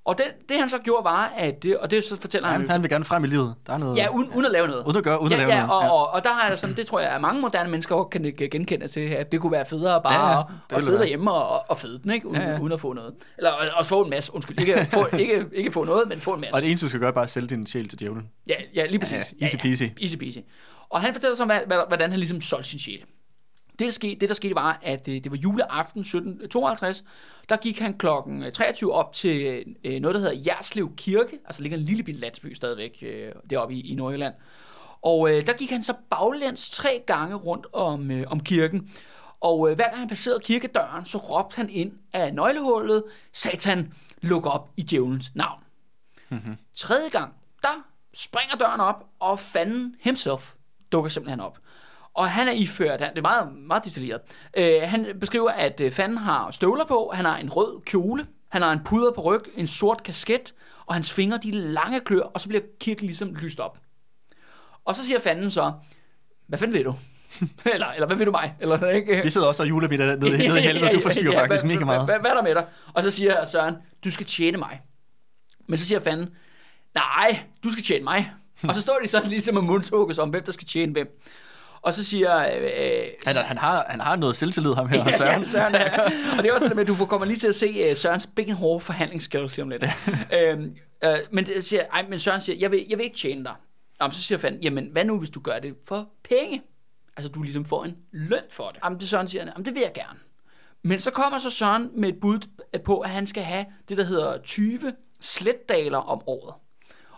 Og det, det han så gjorde var, at det, og det så fortæller han, Han, han vil gerne frem i livet. Der er noget... ja, uden, uden at lave noget. Uden at gøre, uden ja, at lave ja, noget. og, og, og der har jeg sådan, det tror jeg, at mange moderne mennesker også kan genkende til, at det kunne være federe bare Ja, ja, ja, ja, at, at sidde derhjemme og, og fede den, ikke? Uden, Ja, ja. uden at få noget. Eller at få en masse, undskyld, ikke få, <laughs> ikke, ikke få noget, men få en masse. Og det eneste, du skal gøre, er bare at sælge din sjæl til djævlen. Ja, ja lige præcis. Ja, easy peasy. Easy peasy. Og han fortæller så, hvordan han ligesom solgte sin sjæl. Det, der skete, det, der skete, var, at øh, det var juleaften 1752. Der gik han klokken 23 op til øh, noget, der hedder Jerslev Kirke. Altså ligger en lille bitte landsby stadigvæk øh, deroppe i, i Nordjylland. Og øh, der gik han så baglæns tre gange rundt om, øh, om kirken. Og øh, hver gang han passerede kirkedøren, så råbte han ind af nøglehullet, Satan, luk op i djævelens navn. Mm-hmm. Tredje gang, der springer døren op, og fanden himself dukker simpelthen op. Og han er iført, han- det er meget, meget detaljeret, øh, han beskriver, at øh, fanden har støvler på, han har en rød kjole, han har en puder på ryg, en sort kasket, og hans fingre de lange klør, og så bliver kirken ligesom lyst op. Og så siger fanden så, hvad fanden vil du? <laughs> eller, eller hvad vil du mig? Eller, ikke? Vi sidder også og julemiddag nede, nede i <laughs> helvede, du forstyrrer Ja, faktisk hvad- mega meget. Hvad, hvad er der med dig? Og så siger Søren, du skal tjene mig. Men så siger fanden, nej, du skal tjene mig. og så står de sådan ligesom og mundtukkes om, hvem der skal tjene hvem. Og så siger... Øh, øh, Han, han, har, han har noget selvtillid, ham her, <laughs> Søren. Ja, Søren er. <laughs> Og det er også det med, at du får- kommer lige til at se uh, Sørens big and hårde forhandlingsskills om lidt. <laughs> øhm, øh, men, det siger, ej, men Søren siger, jeg vil, jeg vil ikke tjene dig. Jamen, så siger fanden, jamen hvad nu, hvis du gør det for penge? Altså, du ligesom får en løn for det. Jamen, det Søren siger, jamen, det vil jeg gerne. Men så kommer så Søren med et bud på, at han skal have det, der hedder 20 sletdaler om året.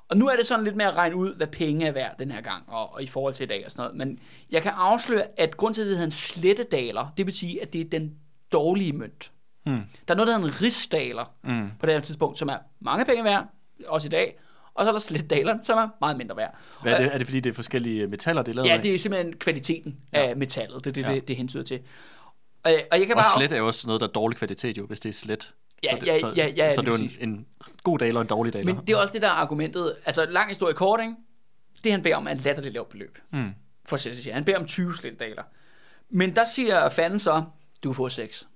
Og nu er det sådan lidt med at regne ud, hvad penge er værd den her gang, og, og i forhold til i dag og sådan noget. Men jeg kan afsløre, at grund til, at det hedder en slettedaler, det vil sige, at det er den dårlige mønt. Hmm. Der er noget, der hedder en rigsdaler Mm. på det her tidspunkt, som er mange penge værd, også i dag. Og så er der sletdaleren, som er meget mindre værd. Hvad er det? Er det fordi, det er forskellige metaller, det er lavet Ja, af? det er simpelthen kvaliteten ja. af metallet, det er det, Ja. det, det hensyder til. Og, og jeg kan Og bare... slet er jo også noget, der er dårlig kvalitet, jo, hvis det er slet. Ja, så det, ja, så, ja, ja, så det er jo en, en god daler og en dårlig daler. Men det er også det, der er argumentet. Altså, lang historie kort, ikke? Det, han beder om, er et latterligt lavt beløb. Mm. For at sig. Han beder om 20 sletdaler. Men der siger fanden så, du får 6.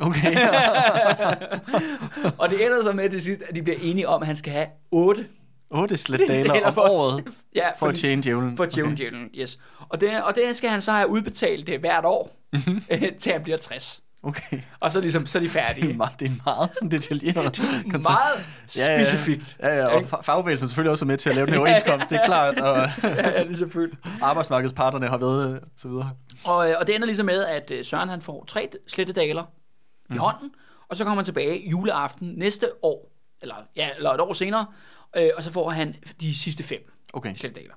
Okay. <laughs> Og det ender så med til sidst, at de bliver enige om, at han skal have 8 8 slet daler daler om for at- året <laughs> ja, for at tjene djævlen. For djævlen, okay. djævlen, yes. Og det, og det skal han så have udbetalt det hvert år, Mhm. <laughs> til han bliver 60. Okay. Og så, ligesom, så er de <laughs> Det er færdige. meget, det er meget sådan detaljeret. <laughs> koncept. Meget Ja, ja. specifikt. Ja, ja, og fa- fagbevægelsen er selvfølgelig også med til at lave den <laughs> her overenskomst, det er klart, og ja, ja, det er selvfølgelig. arbejdsmarkedsparterne har været, øh, så videre. Og, øh, og det ender ligesom med, at øh, Søren han får tre slettedaler Mhm. i hånden, og så kommer han tilbage juleaften næste år, eller, ja, eller et år senere, øh, og så får han de sidste fem Okay. slettedaler.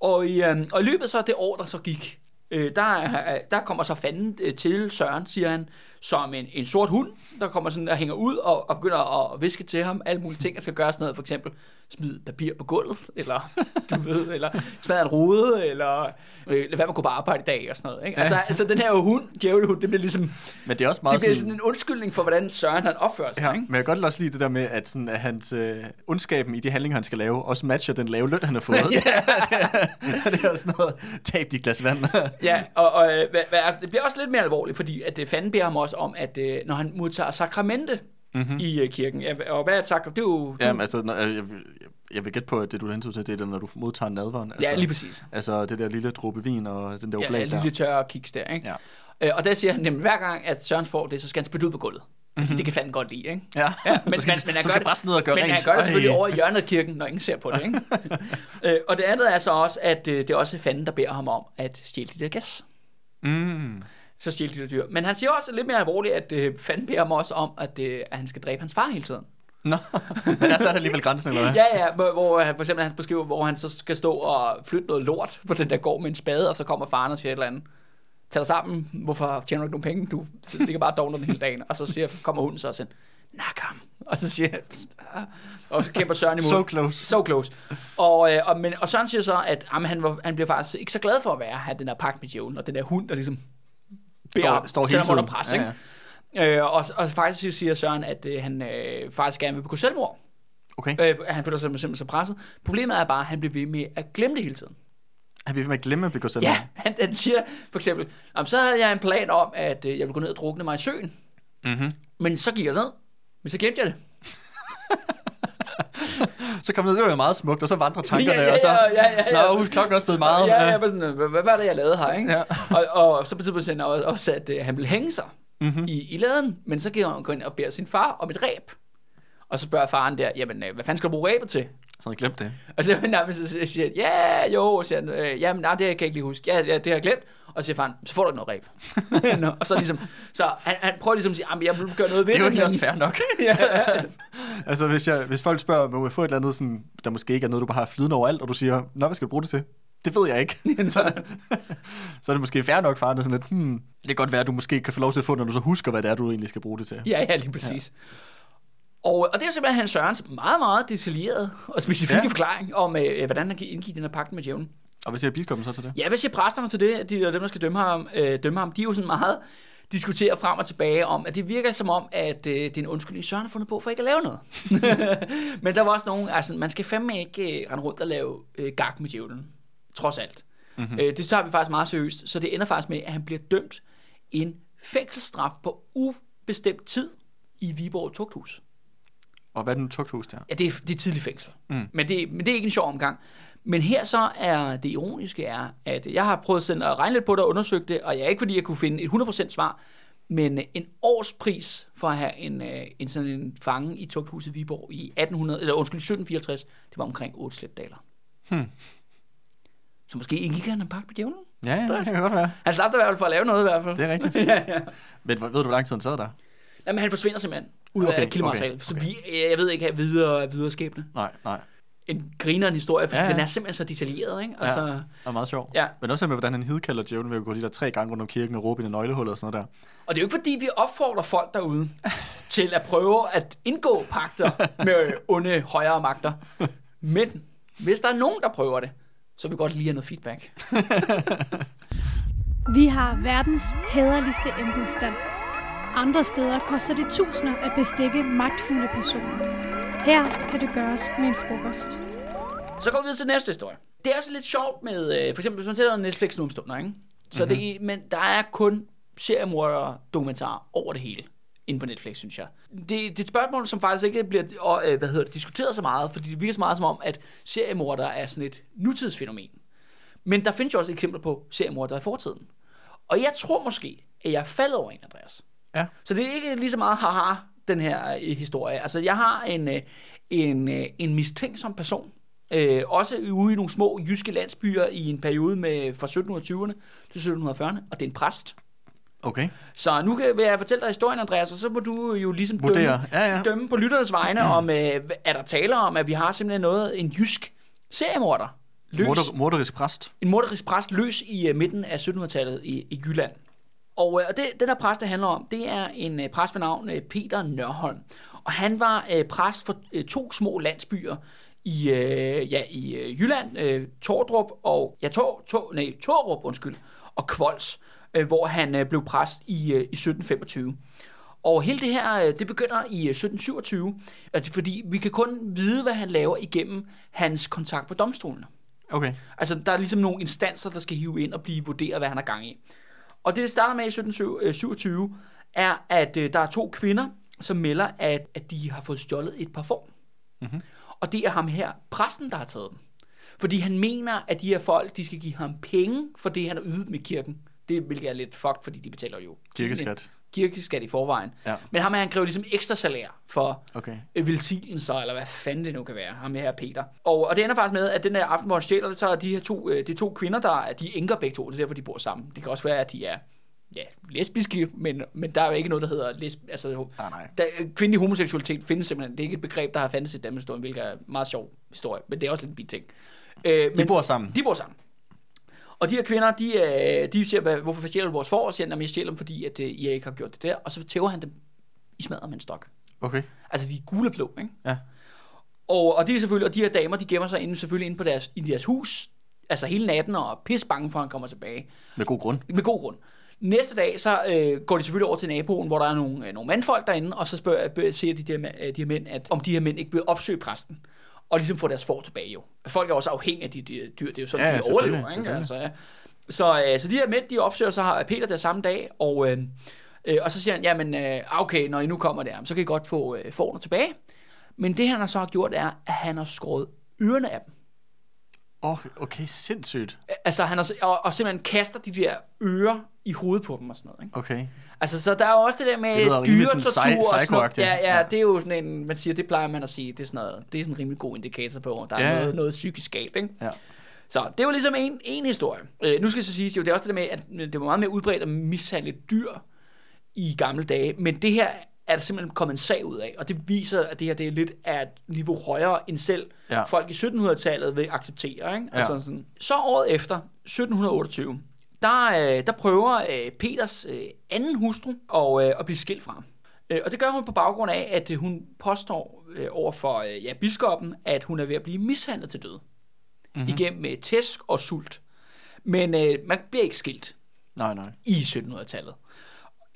Og i, øh, og i løbet så det år, der så gik, øh, der, der kommer så fanden øh, til Søren, siger han, som en, en sort hund, der kommer sådan og hænger ud og, og begynder at viske til ham alle mulige ting, der skal gøre sådan noget, for eksempel smide papir på gulvet, eller <laughs> du ved, eller smadre en rude, eller øh, lad være med at gå på arbejde i dag, og sådan noget. Ikke? Altså, altså den her hund, djævlehund, det bliver ligesom, Men det er også det meget bliver sådan... sådan en undskyldning for, hvordan Søren han opfører sig. Ja, Ikke? men jeg kan godt også lide det der med, at, sådan, at hans øh, ondskaben i de handlinger, han skal lave, også matcher den lave løn, han har fået. <laughs> ja. <laughs> det er også noget, tab dit glas vand. Ja, og, og øh, hvad, hvad, er- det bliver også lidt mere alvorligt, fordi at øh, fanden beder ham også om, at øh, når han modtager sakramente mm-hmm. i øh, kirken, og hvad er et sakrament? Det er jo... Jamen, altså, når, jeg, jeg, vil gætte på, at det du er hensyn til, det er, når du modtager nadveren. Altså, ja, lige præcis. Altså det der lille dråbe vin og den der oblat ja, der. lille tørre kiks der, ikke? Ja. Øh, og der siger han, at hver gang, at Søren får det, så skal han spytte ud på gulvet. Mm-hmm. Det kan fanden godt lide, ikke? Ja, Ja, men, <laughs> så skal, men, men han så skal det, ned og gøre men rent. han gør det selvfølgelig Ej. over i hjørnet af kirken, når ingen ser på det, ikke? <laughs> øh, og det andet er så også, at øh, det er også fanden, der beder ham om at stjæle de der gas. Mm. Så stjæle de der dyr. Men han siger også lidt mere alvorligt, at øh, fanden beder ham også om, at, øh, at han skal dræbe hans far hele tiden. Nå, <laughs> men der er så alligevel grænsen, eller hvad? Ja, ja, hvor, hvor han, for eksempel han beskriver, hvor han så skal stå og flytte noget lort på den der gård med en spade, og så kommer faren og siger et eller andet. Tag dig sammen, hvorfor tjener du ikke nogen penge? Du ligger bare og den hele dagen. Og så siger, kommer hunden så og siger, nak ham. Og så siger han, og så kæmper Søren imod. So close. So close. Og, øh, og, men, og Søren siger så, at jamen, han, var, han bliver faktisk ikke så glad for at være have den der pagt med djævlen, og den der hund, der ligesom Står- står hele under pres. Ja, Ikke? Øh, og, og faktisk siger Søren, at øh, han øh, faktisk gerne vil begå selvmord. Okay. Øh, han føler sig simpelthen så presset. Problemet er bare, at han bliver ved med at glemme det hele tiden. Han bliver ved med at glemme at begå selv. Ja, han, han siger for eksempel, "Jamen, så havde jeg en plan om, at øh, jeg ville gå ned og drukne mig i søen. Mm-hmm. Men så gik jeg ned, Men så glemte jeg det. <laughs> <laughs> Så kom det, det var jo meget smukt, og så vandrer tankerne, Ja, ja, og så... ja, ja, ja, ja. Nå, uh, klokken er også blevet meget. Ja, jeg var sådan, hvad, hvad var det, jeg lavede her, ikke? Ja. Og, og så betyder det også, at øh, han ville hænge sig Mhm. mm-hmm. i, i laden, men så går han ind og beder sin far om et ræb. Og så spørger faren der, jamen, øh, hvad fanden skal du bruge ræbet til? Så jeg glemt det. Og så <laughs> nærmest så siger han, ja, jo, siger han, øh, jamen, nej, det kan jeg ikke lige huske. Ja, ja, det har jeg glemt. Og så siger faren, så får du ikke noget ræb. <laughs> Nå, og så ligesom, så han, han prøver ligesom at sige, jeg vil gøre noget ved Det er jo det. også fair nok. <laughs> ja, <laughs> altså, hvis, jeg, hvis folk spørger, må jeg få et eller andet, sådan, der måske ikke er noget, du bare har flydende overalt, og du siger, nå, hvad skal du bruge det til? Det ved jeg ikke. så, så er det måske fair nok, faren er sådan lidt, hmm, det kan godt være, at du måske kan få lov til at få, når du så husker, hvad det er, du egentlig skal bruge det til. ja, ja, lige præcis. Og, og det er simpelthen Hans Sørens meget, meget detaljeret og specifikke Ja. ja. forklaring om, øh, hvordan han kan indgive den her pagt med djævlen. Og hvad siger biskoppen så til det? Ja, hvad siger præsterne til det? De, og dem, der skal dømme ham, øh, dømme ham, de er jo sådan meget diskuterer frem og tilbage om, at det virker som om, at øh, det er en undskyldning, Søren har fundet på for ikke at lave noget. <laughs> Men der var også nogen, altså man skal fandme ikke øh, rende rundt og lave øh, gag med djævlen. Trods alt. Mm-hmm. Øh, det tager vi faktisk meget seriøst. Så det ender faktisk med, at han bliver dømt en fængselsstraf på ubestemt tid i Viborg Tugthus. Og hvad er den tugthus der? Ja, det er, det er tidlig fængsel. Mm. Men, det, men det er ikke en sjov omgang. Men her så er det ironiske er, at jeg har prøvet sådan at regne lidt på det og undersøge det, og jeg er ikke fordi, jeg kunne finde et 100% svar, men en årspris for at have en, øh, en sådan en fange i tugthuset Viborg i 1800, eller undskyld, 1764, det var omkring 8 slætdaler. Hmm. Så måske ikke han en pakke på djævlen? Ja, ja, det kan godt være. Han slap i hvert fald for at lave noget i hvert fald. Det er rigtigt. <laughs> ja, ja. Men ved du, hvor lang tid han sad der? Jamen, han forsvinder simpelthen ud Okay, af kildematerialet. okay, Så okay. vi, jeg ved ikke, videre, videre skæbne. Nej, nej. En grineren historie, for Ja, ja, ja. den er simpelthen så detaljeret, ikke? Altså, Det er meget sjovt. Ja. Men også med, hvordan han hidkalder djævlen ved at gå de der tre gange rundt om kirken og råbe i en nøglehul og sådan noget der. Og det er jo ikke fordi, vi opfordrer folk derude <laughs> til at prøve at indgå pakter med onde højere magter. Men hvis der er nogen, der prøver det, så vil vi godt lige have noget feedback. <laughs> Vi har verdens hæderligste embedsstand. Andre steder koster det tusinder at bestikke magtfulde personer. Her kan det gøres med en frokost. Så går vi videre til næste historie. Det er også lidt sjovt med, øh, for eksempel hvis man sætter Netflix nu om stunder, ikke? Så mm-hmm. det, men der er kun seriemordere dokumentarer over det hele inde på Netflix, synes jeg. Det, det er et spørgsmål, som faktisk ikke bliver og, øh, hvad hedder det, diskuteret så meget, fordi det virker så meget som om, at seriemordere er sådan et nutidsfænomen. Men der findes jo også eksempler på seriemordere i fortiden. Og jeg tror måske, at jeg er faldet over en, Andreas. Ja. Så det er ikke lige så meget haha, den her øh, historie. Altså, jeg har en, øh, en, øh, en mistænksom person, øh, også ude i nogle små jyske landsbyer i en periode med fra 1720'erne til 1740'erne, og det er en præst. Okay. Så nu kan vil jeg fortælle dig historien, Andreas, og så må du jo ligesom dømme, Vurdere. Ja, ja. dømme på lytternes vegne, om øh, er der taler om, at vi har simpelthen noget, en jysk seriemorder løs, Morder, morderisk præst. en morderisk præst løs i uh, midten af 1700-tallet i, i Jylland. Og, uh, og det, den der præst, det handler om, det er en uh, præst ved navn uh, Peter Nørholm. Og han var uh, præst for uh, to små landsbyer i, uh, ja, i uh, Jylland, uh, Tordrup og, ja, Tor, Tor, nej, Torup, undskyld, og Kvols, uh, hvor han uh, blev præst i, uh, i 1725. Og hele det her, øh, det begynder i øh, 1727, altså fordi vi kan kun vide, hvad han laver igennem hans kontakt på domstolene. Okay. Altså, der er ligesom nogle instanser, der skal hive ind og blive vurderet, hvad han har gang i. Og det, det starter med i 1727, er, at øh, der er to kvinder, som melder, at, at de har fået stjålet et par form. Mm-hmm. Og det er ham her, præsten, der har taget dem. Fordi han mener, at de her folk, de skal give ham penge for det, han har ydet med kirken. Det hvilket er lidt fucked, fordi de betaler jo Kirkeskat. Kirkeskat i forvejen. Ja. Men ham her, han kræver ligesom ekstra salær for Okay. øh, velsignelser, eller hvad fanden det nu kan være, ham her Peter. Og, og det ender faktisk med, at den der aften, hvor han stjæler det, så er de her to, øh, de to kvinder, der er, de er enker begge to, det er derfor, de bor sammen. Det kan også være, at de er ja, lesbiske, men, men der er jo ikke noget, der hedder lesb... Altså, Nej, nej. der, kvindelig homoseksualitet findes simpelthen. Det er ikke et begreb, der har fandtes i Danmarks historie, hvilket er en meget sjov historie, men det er også lidt en bit ting. Øh, De bor sammen. de bor sammen. Og de her kvinder, de, øh, de siger, "Hvad- hvorfor stjæler du vores får? Og siger, at jeg stjæler dem, fordi at, øh, I ikke har gjort det der. Og så tæver han dem i smadret med en stok. Okay. Altså, de er gule blå, ikke? Ja. Og, og, de er selvfølgelig, og de her damer, de gemmer sig inde, selvfølgelig inde på deres, i deres hus, altså hele natten, og er pisse bange for, at han kommer tilbage. Med god grund. Med god grund. Næste dag, så øh, går de selvfølgelig over til naboen, hvor der er nogle, øh, nogle mandfolk derinde, og så spørger, øh, siger de, der, de her mænd, at om de her mænd ikke vil opsøge præsten, og ligesom få deres får tilbage jo. Folk er også afhængige af de, de dyr, det er jo sådan, Ja, de overlever. Ikke? Altså, ja. Så, øh, så de her mænd, de opsøger så har Peter der samme dag, og, øh, Øh, og så siger han, jamen, øh, okay, når I nu kommer der, så kan I godt få øh, forne tilbage. Men det, han har så har gjort, er, at han har skåret ørerne af dem. Åh, oh, okay, sindssygt. Altså, han s- og, og simpelthen kaster de der ører i hovedet på dem og sådan noget. Ikke? Okay. Altså, så der er jo også det der med dyretortur og sådan noget. Ja, ja, Ja. det er jo sådan en, man siger, det plejer man at sige, det er sådan noget, det er sådan en rimelig god indikator på, at der er Ja, ja. noget, noget psykisk galt, ikke? Ja. Så det var ligesom en, en historie. Øh, nu skal jeg så sige, jo, det er også det der med, at det var meget mere udbredt at mishandle dyr i gamle dage, men det her er der simpelthen kommet en sag ud af, og det viser, at det her det er lidt af et niveau højere end selv Ja. folk i 1700-tallet vil acceptere. Ikke? Ja. Altså sådan. Så året efter, 1728, der, øh, der prøver øh, Peters øh, anden hustru at, øh, at blive skilt fra ham. Øh, og det gør hun på baggrund af, at øh, hun påstår øh, over for øh, ja, biskoppen, at hun er ved at blive mishandlet til døde. Mm-hmm. Igennem øh, tæsk og sult. Men øh, man bliver ikke skilt Nej, nej. i 1700-tallet.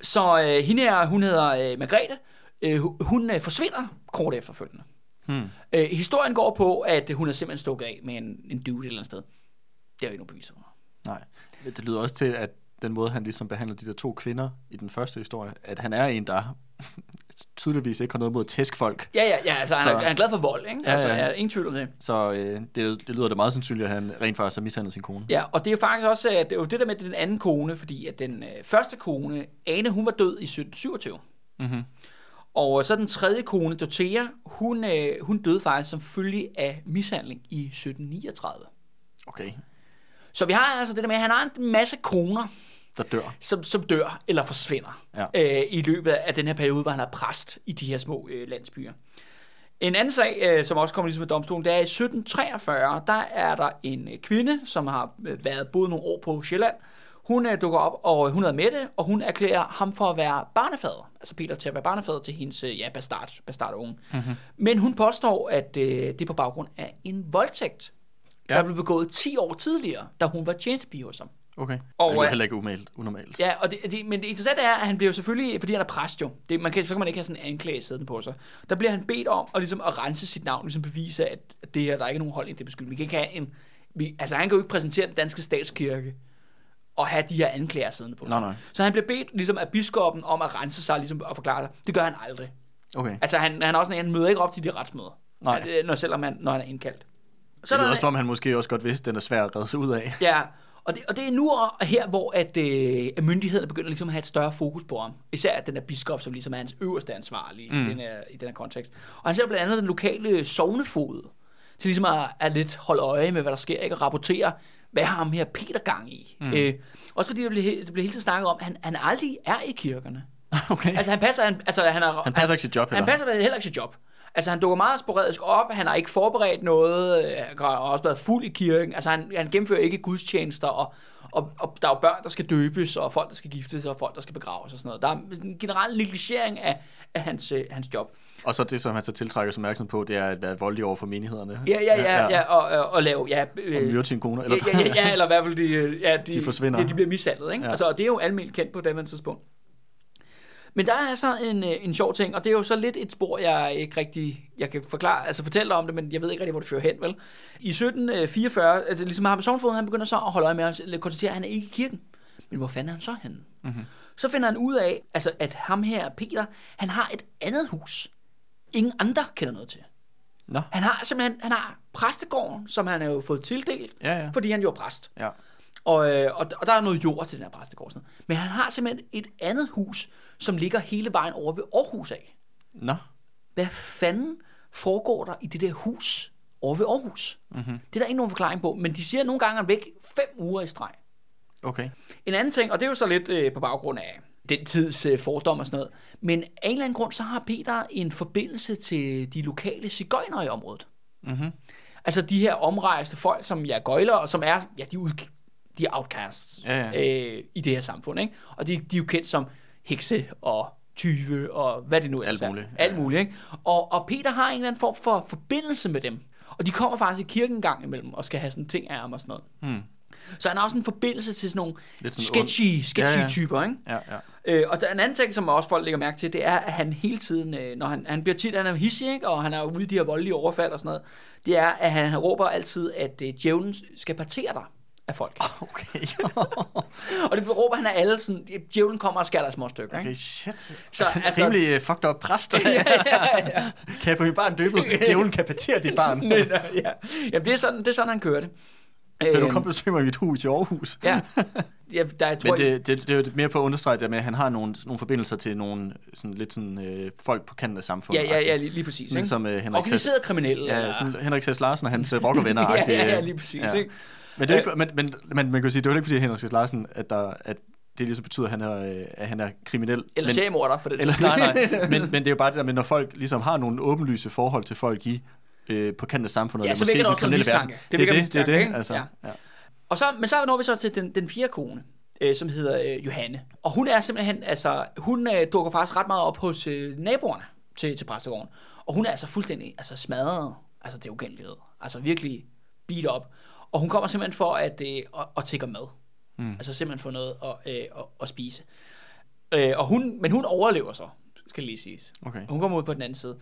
Så øh, hende her, hun hedder øh, Margrethe, øh, hu- hun øh, forsvinder kort efterfølgende. Hmm. Øh, historien går på, at hun er simpelthen stukket af med en, en dude et eller andet sted. Det er jo ikke nogen beviser for. Nej. Det lyder også til, at den måde, han ligesom behandler de der to kvinder i den første historie, at han er en, der <laughs> tydeligvis ikke har noget mod tæskfolk. Ja, ja, ja, altså han, er, Så- han er glad for vold, ikke? Altså, ja. ja. ingen tvivl om det. Så øh, det, det lyder da meget sandsynligt, at han rent faktisk har mishandlet sin kone. Ja, og det er faktisk også, at det er jo det der med den anden kone, fordi at den øh, første kone, Ane, hun var død i 1727. Mm-hmm. Og så den tredje kone, Dorothea, hun, øh, hun døde faktisk som følge af mishandling i 1739. Okay. Så vi har altså det der med, at han har en masse koner, Der dør. som, som dør eller forsvinder Ja. øh, i løbet af den her periode, hvor han er præst i de her små øh, landsbyer. En anden sag, øh, som også kommer ligesom med domstolen, det er i 1743, der er der en øh, kvinde, som har øh, været boet nogle år på Sjælland. Hun øh, dukker op, og hun er med det, og hun erklærer ham for at være barnefader. Altså Peter til at være barnefader til hendes øh, ja, bastard, bastardunge. Mm-hmm. Men hun påstår, at øh, det er på baggrund af en voldtægt. Ja. der blev begået 10 år tidligere, da hun var tjenestepige hos ham. Okay. Og, det er øh, heller ikke umalt, unormalt. Ja, og det, det, men det interessante er, at han bliver jo selvfølgelig, fordi han er præst jo, det, man kan, så kan man ikke have sådan en anklage siddende på sig. Der bliver han bedt om at, ligesom, at rense sit navn, ligesom bevise, at det her, der er ikke nogen holdning til beskyldning. Vi kan ikke have en, vi, altså han kan jo ikke præsentere den danske statskirke og have de her anklager siddende på sig. Nej, nej. Så han bliver bedt ligesom af biskoppen om at rense sig ligesom, og forklare det. Det gør han aldrig. Okay. Altså han, han er også en, han møder ikke op til de retsmøder, Nej. Når, selvom han, når han er indkaldt. Så Det er der også, som om han måske også godt vidste, at den er svær at redde sig ud af. Ja, og det, og det er nu og her, hvor at, øh, at myndighederne begynder ligesom at have et større fokus på ham. Især at den her biskop, som ligesom er hans øverste ansvarlige mm. i, den her, i den her kontekst. Og han ser blandt andet den lokale sovnefod til ligesom at, at lidt holde øje med, hvad der sker, ikke? og rapportere, hvad har ham her Peter gang i. Mm. Øh, også fordi der bliver, he- der bliver hele tiden snakket om, at han, han aldrig er i kirkerne. <laughs> Okay. Altså han passer, han, altså, han, er, Han passer ikke sit job, Han eller? passer heller ikke sit job. Altså han dukker meget sporadisk op, han har ikke forberedt noget, øh, han har også været fuld i kirken, altså han, han gennemfører ikke gudstjenester, og, og, og der er jo børn, der skal døbes, og folk, der skal giftes, og folk, der skal begraves og sådan noget. Der er en generel negligering af, af hans, øh, hans job. Og så det, som han så tiltrækker sig opmærksom på, det er at være voldelig over for menighederne. Ja, ja, ja, ja, og, og, og lave, ja, Og øh, myrde sin kone. Eller ja, ja, ja, ja, eller i hvert fald de, øh, ja, de, <laughs> De forsvinder. De, de bliver mishandlet, ikke? Ja. Ja. Altså, og det er jo almindeligt kendt på det tidspunkt. Men der er så en, øh, en sjov ting, og det er jo så lidt et spor, jeg ikke rigtig, jeg kan forklare, altså fortælle dig om det, men jeg ved ikke rigtig, hvor det fører hen, vel? I 1744, altså ligesom Harpe Sovnfoden, han begynder så at holde øje med os, konstatere, at han er ikke i kirken. Men hvor fanden er han så henne? Mm-hmm. Så finder han ud af, altså, at ham her, Peter, han har et andet hus. Ingen andre kender noget til. Nå. Han har simpelthen, han har præstegården, som han har jo fået tildelt, Ja, ja. fordi han jo er præst. Ja. Og, øh, og, og der er noget jord til den her præstegård. Sådan noget. Men han har simpelthen et andet hus, som ligger hele vejen over ved Aarhus af. Nå. Hvad fanden foregår der i det der hus over ved Aarhus? Mm-hmm. Det er der ikke nogen forklaring på, men de siger nogle gange, at han væk fem uger i streg. Okay. En anden ting, og det er jo så lidt øh, på baggrund af den tids øh, fordom og sådan noget, men af en eller anden grund, så har Peter en forbindelse til de lokale cigøjnere i området. Mm-hmm. Altså de her omrejste folk, som jeg gøjler, og som er, ja, de er, de er outcasts Ja, ja. Øh, i det her samfund, ikke? Og de, de er jo kendt som hekse og tyve og hvad det nu ellers Alt er. muligt. Alt muligt, ikke? Og, og Peter har en eller anden form for forbindelse med dem. Og de kommer faktisk i kirken en gang imellem og skal have sådan ting af ham og sådan noget. Hmm. Så han har også en forbindelse til sådan nogle sådan ond. sketchy, sketchy Ja, ja. typer, ikke? Ja, ja. Øh, og er en anden ting, som også folk lægger mærke til, det er, at han hele tiden, øh, når han, han bliver tit, han er hissig, ikke? og han er ude i de her voldelige overfald og sådan noget, det er, at han, han råber altid, at øh, djævlen skal partere dig. Af folk. <laughs> Okay. Og det råber han af alle, sådan, djævlen kommer og skærer dig små stykker. okay, shit. Så altså, Rimelig uh, fucked up præst. <laughs> ja, ja, ja. <laughs> kan jeg få mit barn døbet? Djævlen kan patere dit barn. Nå, ja. Jamen, det er sådan, det er sådan han kører det. Vil du Øhm, komme og besøge mig i mit hus i Aarhus? Ja. ja der, jeg tror, Men det, det, det er mere på at understrege det med, at han har nogle, nogle forbindelser til nogle sådan, lidt sådan, øh, folk på kanten af samfundet. ja, ja, ja, lige, lige præcis. Lidt Ikke? som uh, Henrik Organiseret kriminelle. ja, eller- sådan Henrik Sass Larsen og hans uh, rockervenner. ja, ja, ja, lige præcis. Ja. Ikke? Men, det er ikke, men, men, men man kan sige, det er jo ikke fordi Henrik Larsen, at, der, at det ligesom betyder, at han er, øh, at han er kriminel. Eller seriemorder, for det. eller, nej, nej, <laughs> men, men det er jo bare det der med, når folk ligesom har nogle åbenlyse forhold til folk i øh, på kanten af samfundet. Ja, så vækker den også noget mistanke. Det Det, er det, det det. ikke? Altså, Ja. ja. Og så, men så når vi så til den, den fjerde kone, øh, som hedder øh, Johanne. Og hun er simpelthen, altså, hun øh, dukker faktisk ret meget op hos øh, naboerne til, til præstegården. Og hun er altså fuldstændig altså, smadret, altså det ukendelighed. Altså virkelig beat op. Og hun kommer simpelthen for at, øh, at, at tække mad. Mm. Altså simpelthen få noget at, øh, at, at spise. Øh, og hun, men hun overlever så, skal lige siges. Okay. Hun kommer ud på den anden side.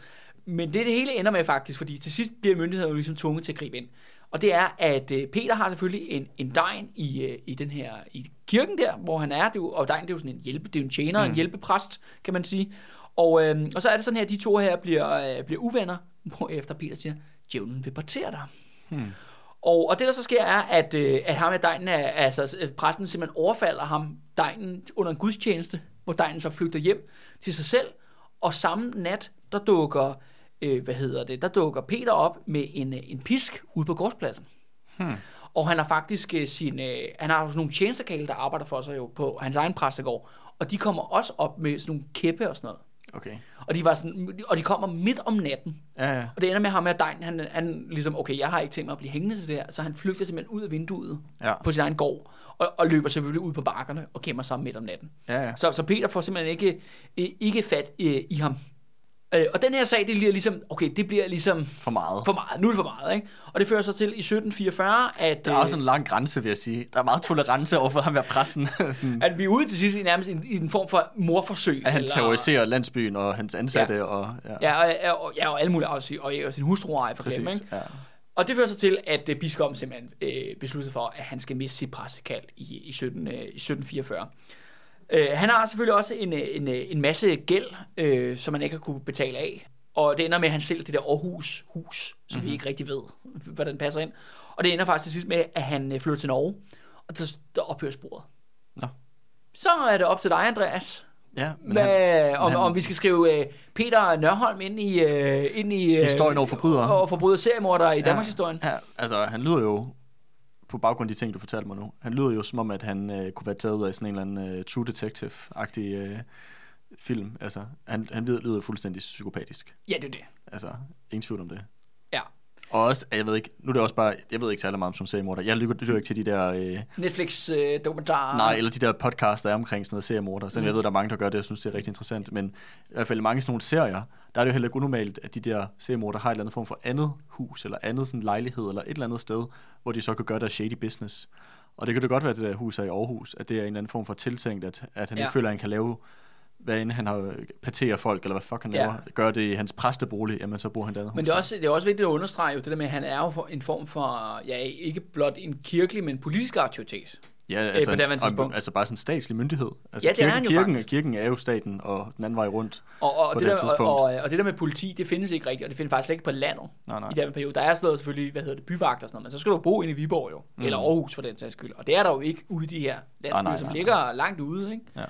Men det det hele ender med faktisk, fordi til sidst bliver myndighederne jo ligesom tvunget til at gribe ind. Og det er, at øh, Peter har selvfølgelig en, en degn i, øh, i den her i kirken der, hvor han er. Det er jo, og degn det er jo sådan en hjælpe, det er jo en tjener, mm. en hjælpepræst, kan man sige. Og, øh, og så er det sådan her, at de to her bliver, øh, bliver uvenner, hvor efter Peter siger, djævlen vil partere dig. Hmm. Og, og det der så sker er, at, øh, at ham med degnen, er, altså øh, præsten simpelthen overfalder ham degnen under en gudstjeneste, hvor degnen så flygter hjem til sig selv, og samme nat, der dukker, øh, hvad hedder det, der dukker Peter op med en, øh, en pisk ude på gårdspladsen. Hmm. Og han har faktisk øh, sin, øh, han har sådan nogle tjenestekale, der arbejder for sig jo på hans egen præstegård, og de kommer også op med sådan nogle kæppe og sådan noget. Okay. Og de, var sådan, og de kommer midt om natten. Ja, ja. Og det ender med ham med Dein, han, han ligesom, okay, jeg har ikke tænkt mig at blive hængende til det her, så han flygter simpelthen ud af vinduet Ja. på sin egen gård, og, og løber selvfølgelig ud på bakkerne og gemmer sig midt om natten. Ja, ja. Så, så Peter får simpelthen ikke, ikke fat øh, i ham. Øh, og den her sag, det bliver ligesom, okay, det bliver ligesom For meget. for meget, nu er det for meget, ikke? Og det fører så til i 1744, at, Der er øh, også en lang grænse, vil jeg sige. Der er meget tolerance overfor ham ved præsten. <laughs> sådan, at vi er ude til sidst i nærmest en, i en form for morforsøg. at han eller- terroriserer landsbyen og hans ansatte. Ja. Og, ja, Ja, og, og, ja, og alle mulige, og, sin- og, og sin hustru ejer for dem, præcis. ikke? Ja. Og det fører så til, at øh, biskoppen simpelthen øh, beslutter sig for, at han skal miste sit præstekald i, i, 17, øh, i 1744. Øh, han har selvfølgelig også en, øh, en, øh, en masse gæld, øh, som han ikke har kunne betale af. Og det ender med, at han sælger det der Aarhus hus, som mm-hmm. vi ikke rigtig ved, hvordan passer ind. Og det ender faktisk til sidst med, at han øh, flytter til Norge, og der, der ophører sporet. Nå. Så er det op til dig, Andreas. ja men Hvad, han, om, han- om vi skal skrive øh, Peter Nørholm ind i, øh, ind i øh, Historien over forbrydere. Og forbryder seriemordere i Danmarks historien. Ja, altså, han lyder jo, på baggrund af de ting, du fortalte mig nu, han lyder jo som om, at han øh, kunne være taget ud af sådan en eller anden øh, True Detective-agtig øh, film. Altså, han, han lyder, fuldstændig psykopatisk. Ja, det er det. Altså, ingen tvivl om det. Ja. Og også, jeg ved ikke, nu er det også bare, jeg ved ikke særlig meget om som seriemorder. Jeg lytter, lytter ikke til de der, øh, Netflix øh, nej, eller de der podcasts, der er omkring sådan noget seriemorder. Selvom Mm. jeg ved, der er mange, der gør det, jeg synes, det er rigtig interessant. Men i hvert fald mange sådan nogle serier, der er det jo heller ikke unormalt, at de der seriemorder har et eller andet form for andet hus, eller andet sådan lejlighed, eller et eller andet sted, hvor de så kan gøre deres shady business. Og det kan det godt være, at det der hus er i Aarhus, at det er en eller anden form for tiltænkt, at, at han Ja. ikke føler, at han kan lave hvad end han har paterer folk, eller hvad fuck han Ja. laver, gør det i hans præstebolig, jamen så bruger han det andet Men det er, der. også, det er også vigtigt at understrege jo det der med, at han er jo en form for, ja, ikke blot en kirkelig, men politisk autoritet. Ja, altså, på en, og- tidspunkt. altså bare sådan en statslig myndighed. Altså Ja, det er han jo kirken, faktisk. kirken er jo staten, og den anden vej rundt. Og, og, På det det der, og, tidspunkt. og, og, det der med politi, det findes ikke rigtigt, og det findes faktisk ikke på landet Nej, nej. i den periode. Der er sådan noget selvfølgelig, hvad hedder det, byvagt og sådan noget, men så skal du bo inde i Viborg jo, mm. eller Aarhus for den sags skyld. Og det er der jo ikke ude i de her landsbyer, nej, som nej, ligger langt ude, ikke? Ja.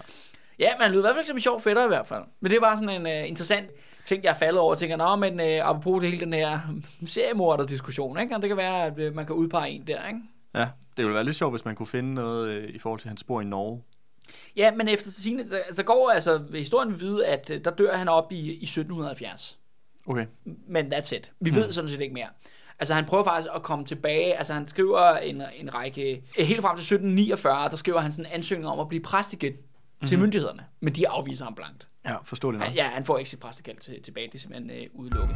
Ja, man lyder i hvert fald som en sjov fætter i hvert fald. Men det var sådan en uh, interessant ting, jeg er faldet over. Jeg tænker, nå, men uh, apropos det hele den her seriemorder-diskussion, ikke? Og det kan være, at uh, man kan udpege en der, ikke? Ja, det ville være lidt sjovt, hvis man kunne finde noget øh, i forhold til hans spor i Norge. Ja, men efter sigende, der, altså, der går altså, historien vide, at der dør han op i, i 1770. Okay. Men that's it. Vi mm. ved sådan set ikke mere. Altså han prøver faktisk at komme tilbage, altså han skriver en, en række, helt frem til 1749, der skriver han sådan en ansøgning om at blive præst igen mm-hmm. til myndighederne, men de afviser ham blankt. Ja, forståeligt nok. Han, ja, han får ikke sit præstekald til, tilbage, det er simpelthen øh, udelukket.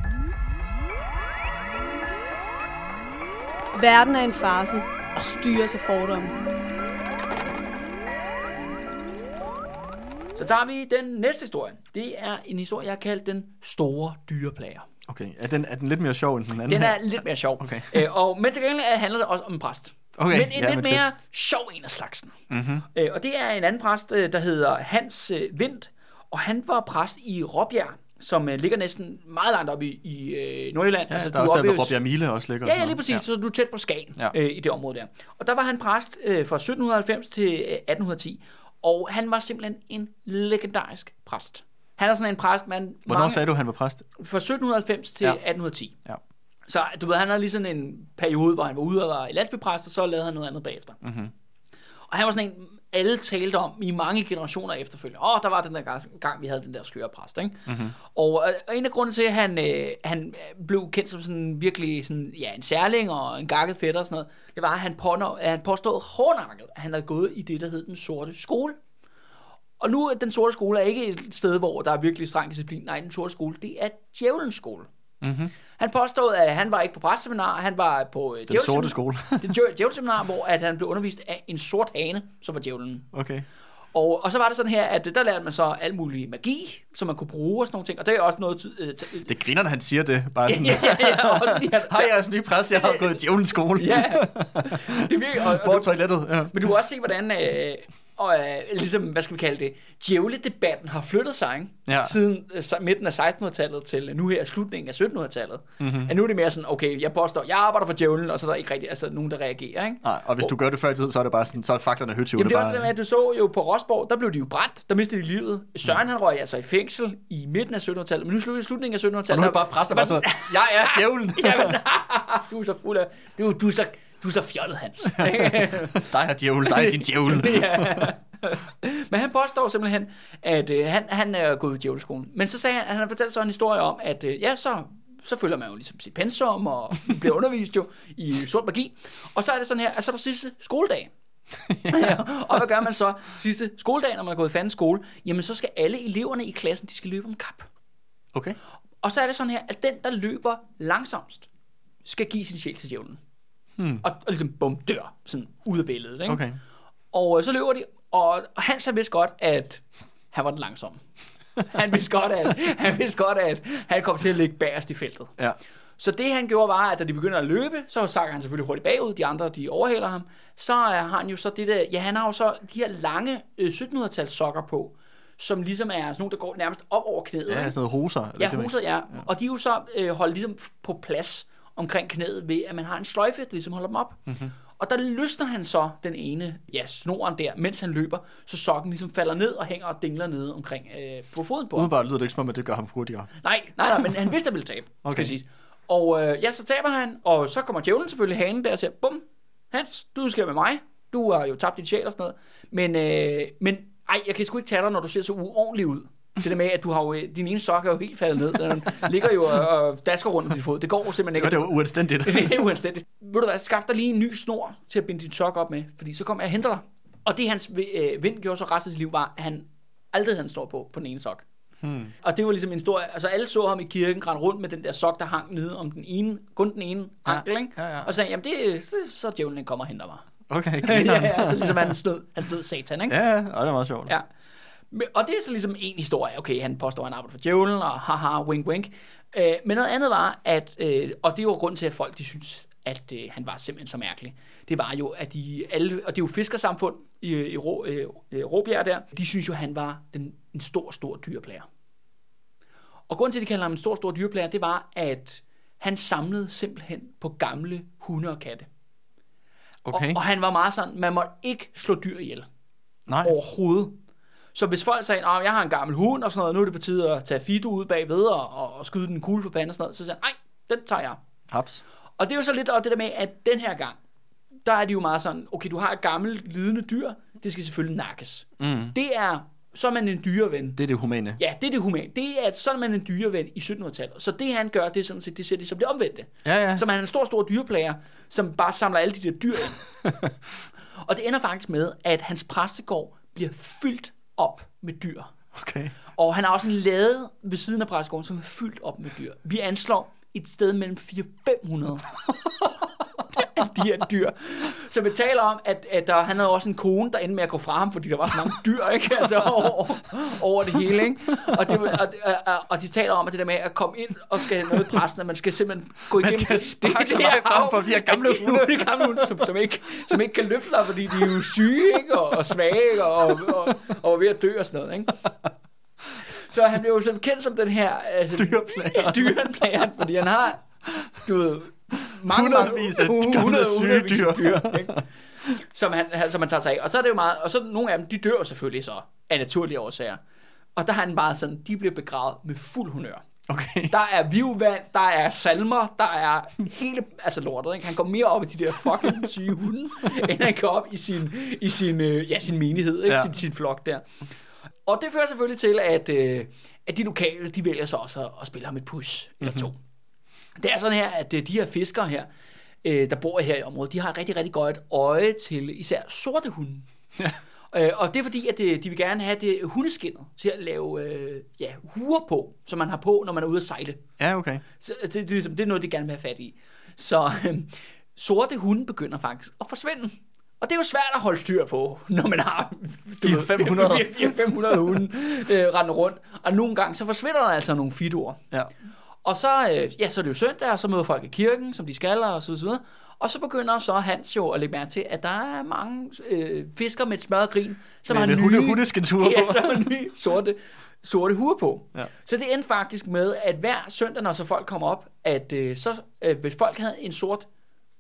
Verden er en farse og styres af fordomme. Så tager vi den næste historie. Det er en historie, jeg har kaldt den store dyreplager. Okay, er den, er den lidt mere sjov end den anden Den her? er lidt mere sjov. Okay. Øh, og, men til gengæld øh, handler det også om en præst. Okay, men en ja, lidt men mere fedt. sjov en af slagsen. Mhm. Øh, og det er en anden præst, øh, der hedder Hans øh. Og han var præst i Råbjerg, som øh, ligger næsten meget langt oppe i, i øh, Nordjylland. Ja, altså, der er også hvor Råbjerg Mile også ligger. Ja, ja, lige præcis. Ja. Så du er tæt på Skagen Ja. øh, i det område der. Og der var han præst øh, fra 1790 til øh, 1810. Og han var simpelthen en legendarisk præst. Han er sådan en præst, man... Hvornår mange, sagde du, han var præst? Fra 1790 til ja. 1810. Ja. Så du ved, han har lige sådan en periode, hvor han var ude og var i landsbypræst, og så lavede han noget andet bagefter. Mhm. Og han var sådan en, alle talte om i mange generationer efterfølgende. Åh, der var den der gang, vi havde den der skøre præst, ikke? Mm-hmm. Og, øh, og en af grundene til, at han, øh, han blev kendt som sådan virkelig sådan, ja, en særling og en gakket fætter og sådan noget, det var, at han, pånå, at han påstod hårdnakket, at han havde gået i det, der hed den sorte skole. Og nu er den sorte skole er ikke et sted, hvor der er virkelig streng disciplin. Nej, den sorte skole, det er djævelens skole. Mhm. Han påstod, at han var ikke på præstseminar, han var på øh, Den sorte skole. <laughs> det djæv- djævelseminar, hvor at han blev undervist af en sort hane, som var djævlen. Okay. Og, og så var det sådan her, at øh, der lærte man så al mulig magi, som man kunne bruge og sådan nogle ting. Og det er også noget... ty- Øh, Det griner, når han siger det. Bare sådan, ja, ja, ja, også, han, <laughs> Hej, jeg er ny præst, jeg har gået i djævelens skole. ja, det virker, og, og du, toilettet. Ja. men du kan også se, hvordan, øh, og, øh, ligesom, hvad skal vi kalde det, djævledebatten har flyttet sig, ikke? Ja. Siden øh, midten af 1600-tallet til nu her slutningen af 1700-tallet. Mhm. Mm-hmm. At nu er det mere sådan, okay, jeg påstår, jeg arbejder for djævlen, og så er der ikke rigtig altså, nogen, der reagerer, ikke? Nej, og hvis du gør det før i tid, så er det bare sådan, så er fakterne højt Jamen det er også det med, at du så jo på Rosborg, der blev de jo brændt, der mistede de livet. Søren han røg altså i fængsel i midten af 1700-tallet, men nu slutter slutningen af 1700-tallet. Og nu er det bare præster, bare så, jeg er djævlen. <laughs> Jamen, <laughs> du er så fuld af, du, du, er så, du er så fjollet, Hans. <laughs> dig er djævel, dig er din djævel. <laughs> ja. Men han påstår simpelthen, at øh, han, han er gået i djævleskolen. Men så sagde han, at han har fortalt så en historie om, at øh, ja, så, så følger man jo ligesom sit pensum, og <laughs> bliver undervist jo i sort magi. Og så er det sådan her, at så er der sidste skoledag. og hvad gør man så sidste skoledag, når man er gået i fanden skole? Jamen, så skal alle eleverne i klassen, de skal løbe om kap. Okay. Og så er det sådan her, at den, der løber langsomst, skal give sin sjæl til djævlen. Hmm. Og, og ligesom, bum, dør. Sådan ud af billedet, ikke? Okay. Og øh, så løber de, og, og Hans han vidste godt, at han var den langsomme. Han vidste godt, at han, vidste godt, at han kom til at ligge bagerst i feltet. Ja. Så det han gjorde var, at da de begynder at løbe, så sakker han selvfølgelig hurtigt bagud, de andre de overhaler ham. Så er han jo så det der, ja han har jo så de her lange øh, 1700-tals sokker på, som ligesom er sådan nogle, der går nærmest op over knæet. Ja, sådan noget hoser. Ja, hoser, ja. Og de er jo så øh, holdt ligesom på plads omkring knæet ved, at man har en sløjfe, der ligesom holder dem op. Mhm. Mm-hmm. Og der løsner han så den ene, ja, snoren der, mens han løber, så sokken ligesom falder ned og hænger og dingler nede omkring øh, på foden på ham. Umiddelbart lyder det ikke som om, at det gør ham hurtigere. Nej, nej, nej, men han vidste, at han ville tabe, okay. Skal siges. Og øh, ja, så taber han, og så kommer djævlen selvfølgelig hanen der og siger, bum, Hans, du skal med mig. Du har jo tabt din sjæl og sådan noget. Men, øh, men ej, jeg kan sgu ikke tage dig, når du ser så uordentlig ud. Det der med, at du har jo, din ene sok er jo helt faldet ned. Den ligger jo og, dasker rundt om din fod. Det går jo simpelthen ikke. var det jo uanstændigt. <laughs> det er uanstændigt. Ved du hvad, skaff dig lige en ny snor til at binde din sok op med, fordi så kommer jeg og henter dig. Og det hans øh, vind gjorde så resten af sit liv, var, at han aldrig havde en snor på, på den ene sok. Hmm. Og det var ligesom en stor... Altså alle så ham i kirken rende rundt med den der sok, der hang nede om den ene, kun den ene Ja, ankel, ikke? ja, ja. Og sagde, jamen det er, så, så djævlen kommer og henter mig. Okay, <laughs> ja, ja, altså ligesom han stød, han stød satan, ikke? Ja, ja, og det er meget sjovt. Ja. Men- Og det er så ligesom en historie. Okay, han påstår, at han arbejder for djævlen, og haha, wink, wink. Øh, men noget andet var, at, øh, og det var grund til, at folk de synes, at øh, han var simpelthen så mærkelig. Det var jo, at de alle, og det er jo fiskersamfund i, i Rå, øh, øh, Råbjerg der, de synes jo, at han var den, en stor, stor dyreplager. Og grunden til, at de kalder ham en stor, stor dyreplager, det var, at han samlede simpelthen på gamle hunde og katte. Okay. Og, og han var meget sådan, man måtte ikke slå dyr ihjel Nej. overhovedet. Så hvis folk sagde, at jeg har en gammel hund og sådan noget, nu er det på tide at tage Fido ud bagved og, og, og skyde den kugle på panden og sådan noget, så sagde han, nej, den tager jeg. Haps. Og det er jo så lidt også det der med, at den her gang, der er de jo meget sådan, okay, du har et gammelt lidende dyr, det skal selvfølgelig nakkes. Mm. Det er, så er man en dyreven. Det er det humane. Ja, det er det humane. Det er, så er man en dyreven i 1700-tallet. Så det han gør, det er sådan set, det ser de som det omvendte. Ja, ja. Så man er en stor, stor dyreplager, som bare samler alle de der dyr ind. <laughs> og det ender faktisk med, at hans præstegård bliver fyldt op med dyr. Okay. Og han har også en lade ved siden af præstegården, som er fyldt op med dyr. Vi anslår et sted mellem 400-500 alle <laughs> <laughs> de her dyr. Så vi taler om, at, at der, han havde også en kone, der endte med at gå fra ham, fordi der var så mange dyr, ikke? Altså over, over det hele, ikke? Og, det, og, og, og, de taler om, at det der med at komme ind og skal have noget i pressen, at man skal simpelthen gå igennem skal sparke så meget frem for de her gamle <laughs> hunde. de gamle hunde, som, som, ikke, som ikke kan løfte sig, fordi de er jo syge, ikke? Og, og svage, ikke? Og, og, og, ved at dø og sådan noget, ikke? Så han blev jo så kendt som den her øh, dyrplager, fordi han har, du ved, mange, Hundredvis af gamle syge dyr. ikke? <laughs> som, han, som han tager sig af. Og så er det jo meget, og så nogle af dem, de dør selvfølgelig så, af naturlige årsager. Og der har han bare sådan, de bliver begravet med fuld honør. Okay. Der er vivvand, der er salmer, der er hele, altså lortet, ikke? Han går mere op i de der fucking syge hunde, end han går op i sin, i sin, øh, ja, sin menighed, ikke? Ja. Sin, sin flok der. Og det fører selvfølgelig til, at, øh, at de lokale, de vælger så også at, at spille ham et pus eller to. Det er sådan her, at øh, de her fiskere her, øh, der bor her i området, de har rigtig, rigtig godt øje til især sorte hunde. Ja. Øh, og det er fordi, at øh, de vil gerne have det hundeskinnet til at lave øh, ja, huer på, som man har på, når man er ude at sejle. Ja, okay. Så det, det, er ligesom, det er noget, de gerne vil have fat i. Så øh, sorte hunde begynder faktisk at forsvinde. Og det er jo svært at holde styr på, når man har 400-500. 400-500 hunde øh, rundt. Og nogle gange, så forsvinder der altså nogle fiduer. Ja. Og så, øh, ja, så er det jo søndag, og så møder folk i kirken, som de skal, og så videre. Og så begynder så Hans jo at lægge mærke til, at der er mange øh, fiskere med et smørret grin, som Med- har med nye, hunde- ja, på. som har nye sorte, sorte huer på. Ja. Så det endte faktisk med, at hver søndag, når så folk kom op, at øh, så, øh, hvis folk havde en sort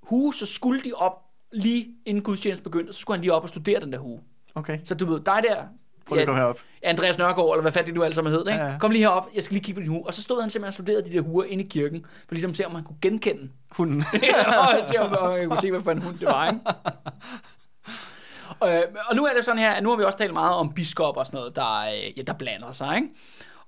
hue, så skulle de op lige inden gudstjenesten begyndte, så skulle han lige op og studere den der hue. Okay. Så du ved, dig der, Prøv lige at komme herop. Andreas Nørgaard, eller hvad fanden de nu alle sammen hed, ikke? Ja, ja. kom lige herop, jeg skal lige kigge på din hue. Og så stod han simpelthen og studerede de der huer inde i kirken, for ligesom at se, om han kunne genkende Hunden. <laughs> og se, om om jeg kunne se, hvad for en hund det var, ikke? Og, øh, og nu er det sådan her, at nu har vi også talt meget om biskop og sådan noget, der, øh, ja, der blander sig, ikke?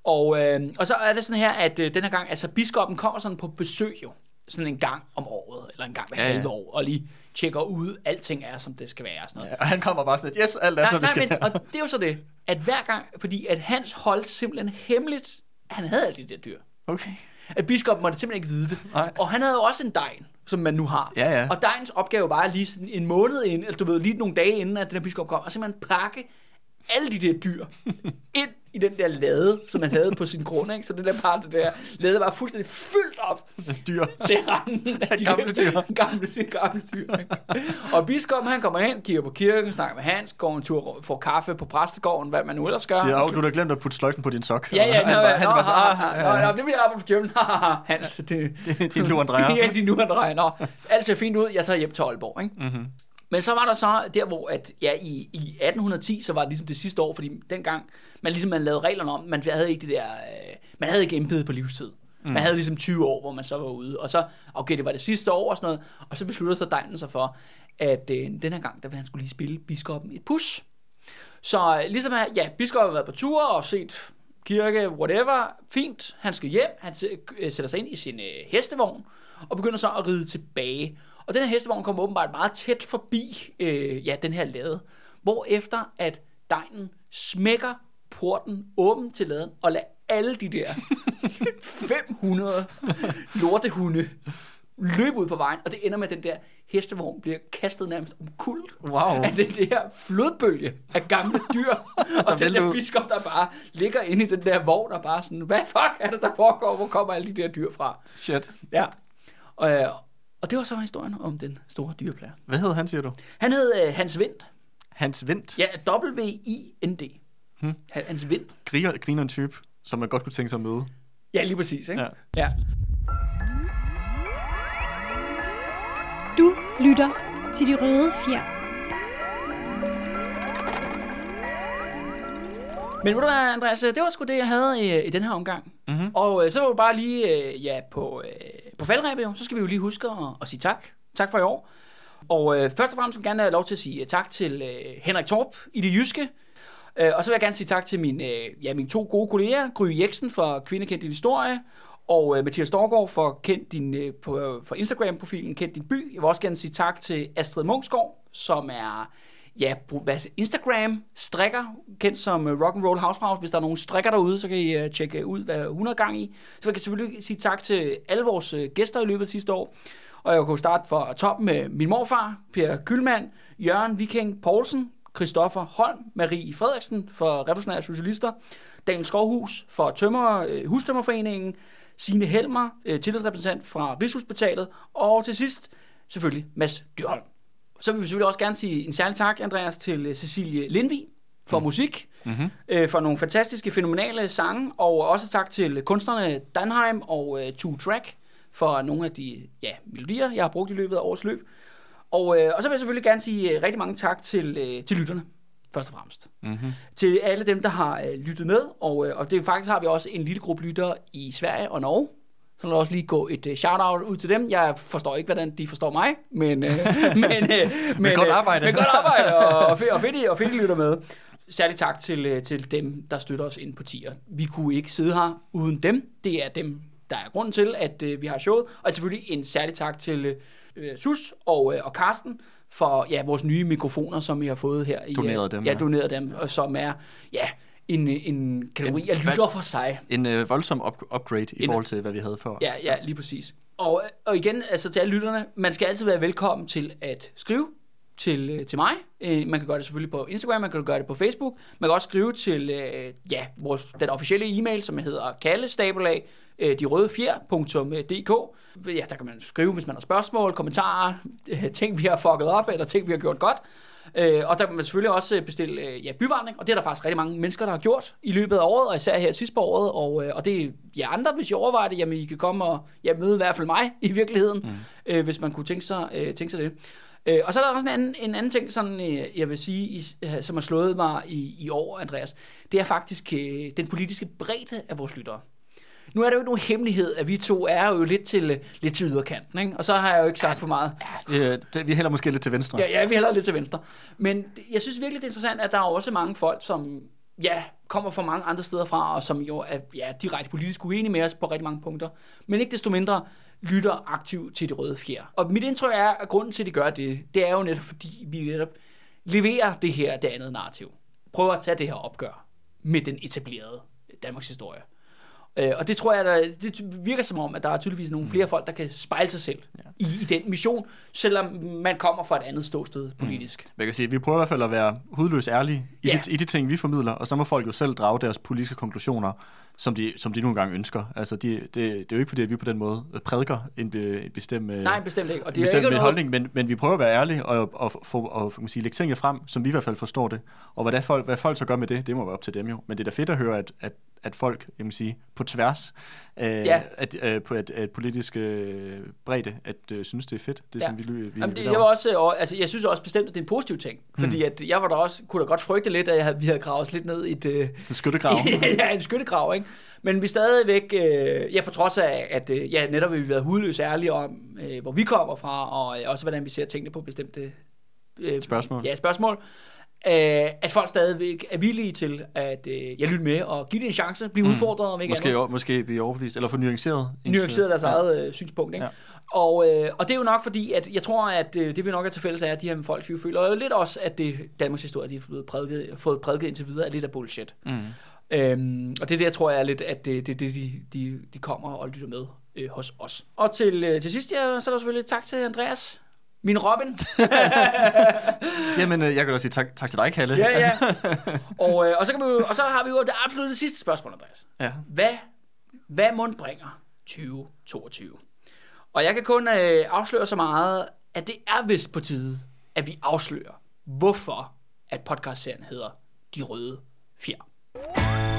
Og, øh, og så er det sådan her, at øh, den her gang, altså biskoppen kommer sådan på besøg jo, sådan en gang om året, eller en gang hver ja, ja. halve år, og lige tjekker ud, alting er, som det skal være, og sådan noget. Ja, og han kommer bare sådan lidt, yes, alt er, som nej, det nej, skal. men, og det er jo så det, at hver gang, fordi at Hans holdt simpelthen hemmeligt, han havde alle de der dyr. Okay. At biskoppen måtte simpelthen ikke vide det. Nej. Og han havde jo også en degn, som man nu har. Ja, ja. Og degns opgave var lige sådan en måned inden, eller du ved, lige nogle dage inden, at den her biskop kom, og simpelthen pakke alle de der dyr ind i den der lade, som han havde på sin grund, ikke? Så det der par, det der lade var fuldstændig fyldt op Dyr. til randen af de Gamle dyr. <laughs> Gamle, de gamle dyr, ikke? Og biskoppen, han kommer ind, kigger på kirken, snakker med Hans, går en tur, får kaffe på præstegården, hvad man nu ellers gør. Siger, du har glemt at putte sløjfen på din sok. Ja, ja, han, nå, bare, han nå, så, ah, ah, ah, ja, nå, nå, det bliver arbejde for djævlen. <laughs> Hans, det, Det er din lur, drejer. <laughs> ja, de nu han drejer. Nå, alt ser fint ud, jeg tager hjem til Aalborg, ikke? Mhm. Men så var der så der, hvor at, ja, i, i 1810, så var det ligesom det sidste år, fordi dengang, man ligesom man lavede reglerne om, man havde ikke det der, øh, man havde ikke embedet på livstid. Mm. Man havde ligesom 20 år, hvor man så var ude. Og så, okay, det var det sidste år og sådan noget, og så besluttede så Dejnen sig for, at øh, den her gang, der ville han skulle lige spille biskoppen et pus. Så øh, ligesom, at, ja, biskoppen har været på tur og set kirke, whatever, fint, han skal hjem, han øh, sætter sig ind i sin øh, hestevogn, og begynder så at ride tilbage. Og den her hestevogn kommer åbenbart meget tæt forbi øh, ja, den her lade, hvor efter at Degnen smækker porten åben til laden og lader alle de der <laughs> 500 lortehunde løbe ud på vejen, og det ender med, at den der hestevogn bliver kastet nærmest omkuld Wow. af den der flodbølge af gamle dyr. <laughs> og den der biskop, der bare ligger inde i den der vogn og bare sådan, hvad fuck er det, der foregår? Hvor kommer alle de der dyr fra? Shit. Ja. Og, øh, og det var så historien om den store dyreplager. Hvad hed han, siger du? Han hed øh, Hans Vendt. Hans Vendt. Ja, W-I-N-D. Hmm. Hans Vendt. Griner, griner en type, som man godt kunne tænke sig at møde. Ja, lige præcis, ikke? Ja. ja. Du lytter til De Røde Fjer. Men ved du hvad, Andreas, det var sgu det, jeg havde i, i den her omgang. Mhm. Og øh, så var vi bare lige øh, ja, på, øh, på faldrebet, jo. så skal vi jo lige huske at, at sige tak. Tak for i år. Og øh, først og fremmest vil jeg gerne have lov til at sige øh, tak til øh, Henrik Torp i det jyske. Øh, og så vil jeg gerne sige tak til min, øh, ja, mine to gode kolleger, Gry Jeksen for Kvindekendt Din Historie, og øh, Mathias Storgård for, kendt din, øh, på, øh, for Instagram-profilen Kendt Din By. Jeg vil også gerne sige tak til Astrid Mungsgaard, som er ja, hvad, Instagram strikker, kendt som øh, Rock and Roll Housefrau. Hvis der er nogen strikker derude, så kan I uh, tjekke ud, hvad hun har gang i. Så jeg kan selvfølgelig sige tak til alle vores uh, gæster i løbet af sidste år. Og jeg kunne starte fra toppen med min morfar, Per Kylmand, Jørgen Viking Poulsen, Christoffer Holm, Marie Frederiksen for Revolutionære Socialister, Daniel Skovhus for Tømmer, øh, Hustømmerforeningen, Signe Helmer, øh, tillidsrepræsentant fra Rigshospitalet, og til sidst selvfølgelig Mads Dyrholm. Så vil vi selvfølgelig også gerne sige en særlig tak, Andreas, til øh, Cecilie Lindvig for mm. musik, mm-hmm. øh, for nogle fantastiske, fænomenale sange, og også tak til kunstnerne Danheim og øh, Two Track for nogle af de ja, melodier, jeg har brugt i løbet af årets løb. Og, øh, og så vil jeg selvfølgelig gerne sige øh, rigtig mange tak til, øh, til lytterne, først og fremmest. Mm-hmm. Til alle dem, der har øh, lyttet med, og, øh, og det faktisk har vi også en lille gruppe lyttere i Sverige og Norge, så lad også lige gå et uh, shout-out ud til dem. Jeg forstår ikke, hvordan de forstår mig, men... Uh, <laughs> men, uh, men godt arbejde. Men godt arbejde, <laughs> og, og, fedt, og fedt, og fedt, lytter med. Særligt tak til, uh, til dem, der støtter os ind på tier. Vi kunne ikke sidde her uden dem. Det er dem, der er grunden til, at uh, vi har showet. Og selvfølgelig en særlig tak til uh, Sus og, uh, og Karsten for ja, vores nye mikrofoner, som vi har fået her. I, doneret dem. Ja, doneret dem, og som er... Ja, en, en kategori af lytter for sig. En øh, voldsom up- upgrade i en, forhold til, hvad vi havde før. Ja, ja, lige præcis. Og, og igen, altså til alle lytterne, man skal altid være velkommen til at skrive til, øh, til mig. Øh, man kan gøre det selvfølgelig på Instagram, man kan gøre det på Facebook. Man kan også skrive til øh, ja, vores, den officielle e-mail, som hedder kallestabelag, øh, de røde fjer.dk. Ja, der kan man skrive, hvis man har spørgsmål, kommentarer, øh, ting vi har fucket op, eller ting vi har gjort godt. Øh, og der kan man selvfølgelig også bestille øh, ja, byvandring, og det er der faktisk rigtig mange mennesker, der har gjort i løbet af året, og især her sidst på året. Og, øh, og det er ja, andre, hvis I overvejer det, jamen I kan komme og ja, møde i hvert fald mig i virkeligheden, mm. øh, hvis man kunne tænke sig, øh, tænke sig det. Øh, og så er der også en anden, en anden ting, sådan, øh, jeg vil sige, i, øh, som har slået mig i, i år, Andreas. Det er faktisk øh, den politiske bredde af vores lyttere. Nu er det jo ikke nogen hemmelighed, at vi to er jo lidt til, lidt til yderkanten, ikke? og så har jeg jo ikke sagt for meget. Ja, det, vi hælder måske lidt til venstre. Ja, ja, vi hælder lidt til venstre. Men jeg synes virkelig, det er interessant, at der er også mange folk, som ja, kommer fra mange andre steder fra, og som jo er ja, direkte politisk uenige med os på rigtig mange punkter. Men ikke desto mindre lytter aktivt til det røde fjer. Og mit indtryk er, at grunden til, at de gør det, det er jo netop, fordi vi netop leverer det her, det andet narrativ. Prøver at tage det her opgør med den etablerede Danmarks historie. Øh, og det tror jeg, der, det virker som om, at der er tydeligvis nogle flere folk, der kan spejle sig selv ja. i, i den mission, selvom man kommer fra et andet ståsted politisk. Mm. Jeg kan sige, vi prøver i hvert fald at være hudløs ærlige i, ja. de, i de ting, vi formidler, og så må folk jo selv drage deres politiske konklusioner, som de, som de nogle gange ønsker. Altså, de, det, det er jo ikke fordi, at vi på den måde prædiker en, be, en bestemt, Nej, bestemt ikke. Og det er ikke noget... holdning, men, men vi prøver at være ærlige og, og, og, og, og sige, lægge tingene frem, som vi i hvert fald forstår det. Og hvad, der folk, hvad folk så gør med det, det må være op til dem jo. Men det er da fedt at høre, at, at at folk, jeg må sige, på tværs af ja. at, øh, på et, et politisk øh, bredde, at øh, synes, det er fedt, det ja. som vi, vi Jamen, det, jeg, var også, og, altså, jeg synes også bestemt, at det er en positiv ting, mm. fordi at jeg var der også, kunne da godt frygte lidt, at jeg havde, vi havde gravet os lidt ned i et... Øh, <laughs> en skyttegrav. <laughs> ja, en skyttegrav, ikke? Men vi stadigvæk, øh, ja, på trods af, at øh, ja, netop vi været hudløs ærlige om, øh, hvor vi kommer fra, og øh, også hvordan vi ser tingene på bestemte øh, spørgsmål. Ja, spørgsmål øh, at folk stadigvæk er villige til at øh, jeg lytte med og give det en chance, blive mm. udfordret om ikke måske, andet. måske blive overbevist, eller få nuanceret. Nuanceret deres ja. eget øh, synspunkt. Ikke? Ja. Og, øh, og det er jo nok fordi, at jeg tror, at øh, det vi nok er til fælles er, at de her folk vi føler jo lidt også, at det Danmarks historie, de har fået prædiket, fået prædiket indtil videre, er lidt af bullshit. Mm. Øhm, og det er det, jeg tror, er lidt, at det, det, det de, de, de kommer og lytter med øh, hos os. Og til, øh, til sidst, ja, så er der selvfølgelig tak til Andreas min Robin. <laughs> Jamen, øh, jeg kan også sige tak, tak til dig, Kalle. Ja, ja. <laughs> og, øh, og, så kan vi og så har vi jo det absolut sidste spørgsmål, Andreas. Ja. Hvad, hvad mund bringer 2022? Og jeg kan kun øh, afsløre så meget, at det er vist på tide, at vi afslører, hvorfor at podcastserien hedder De Røde Fjer.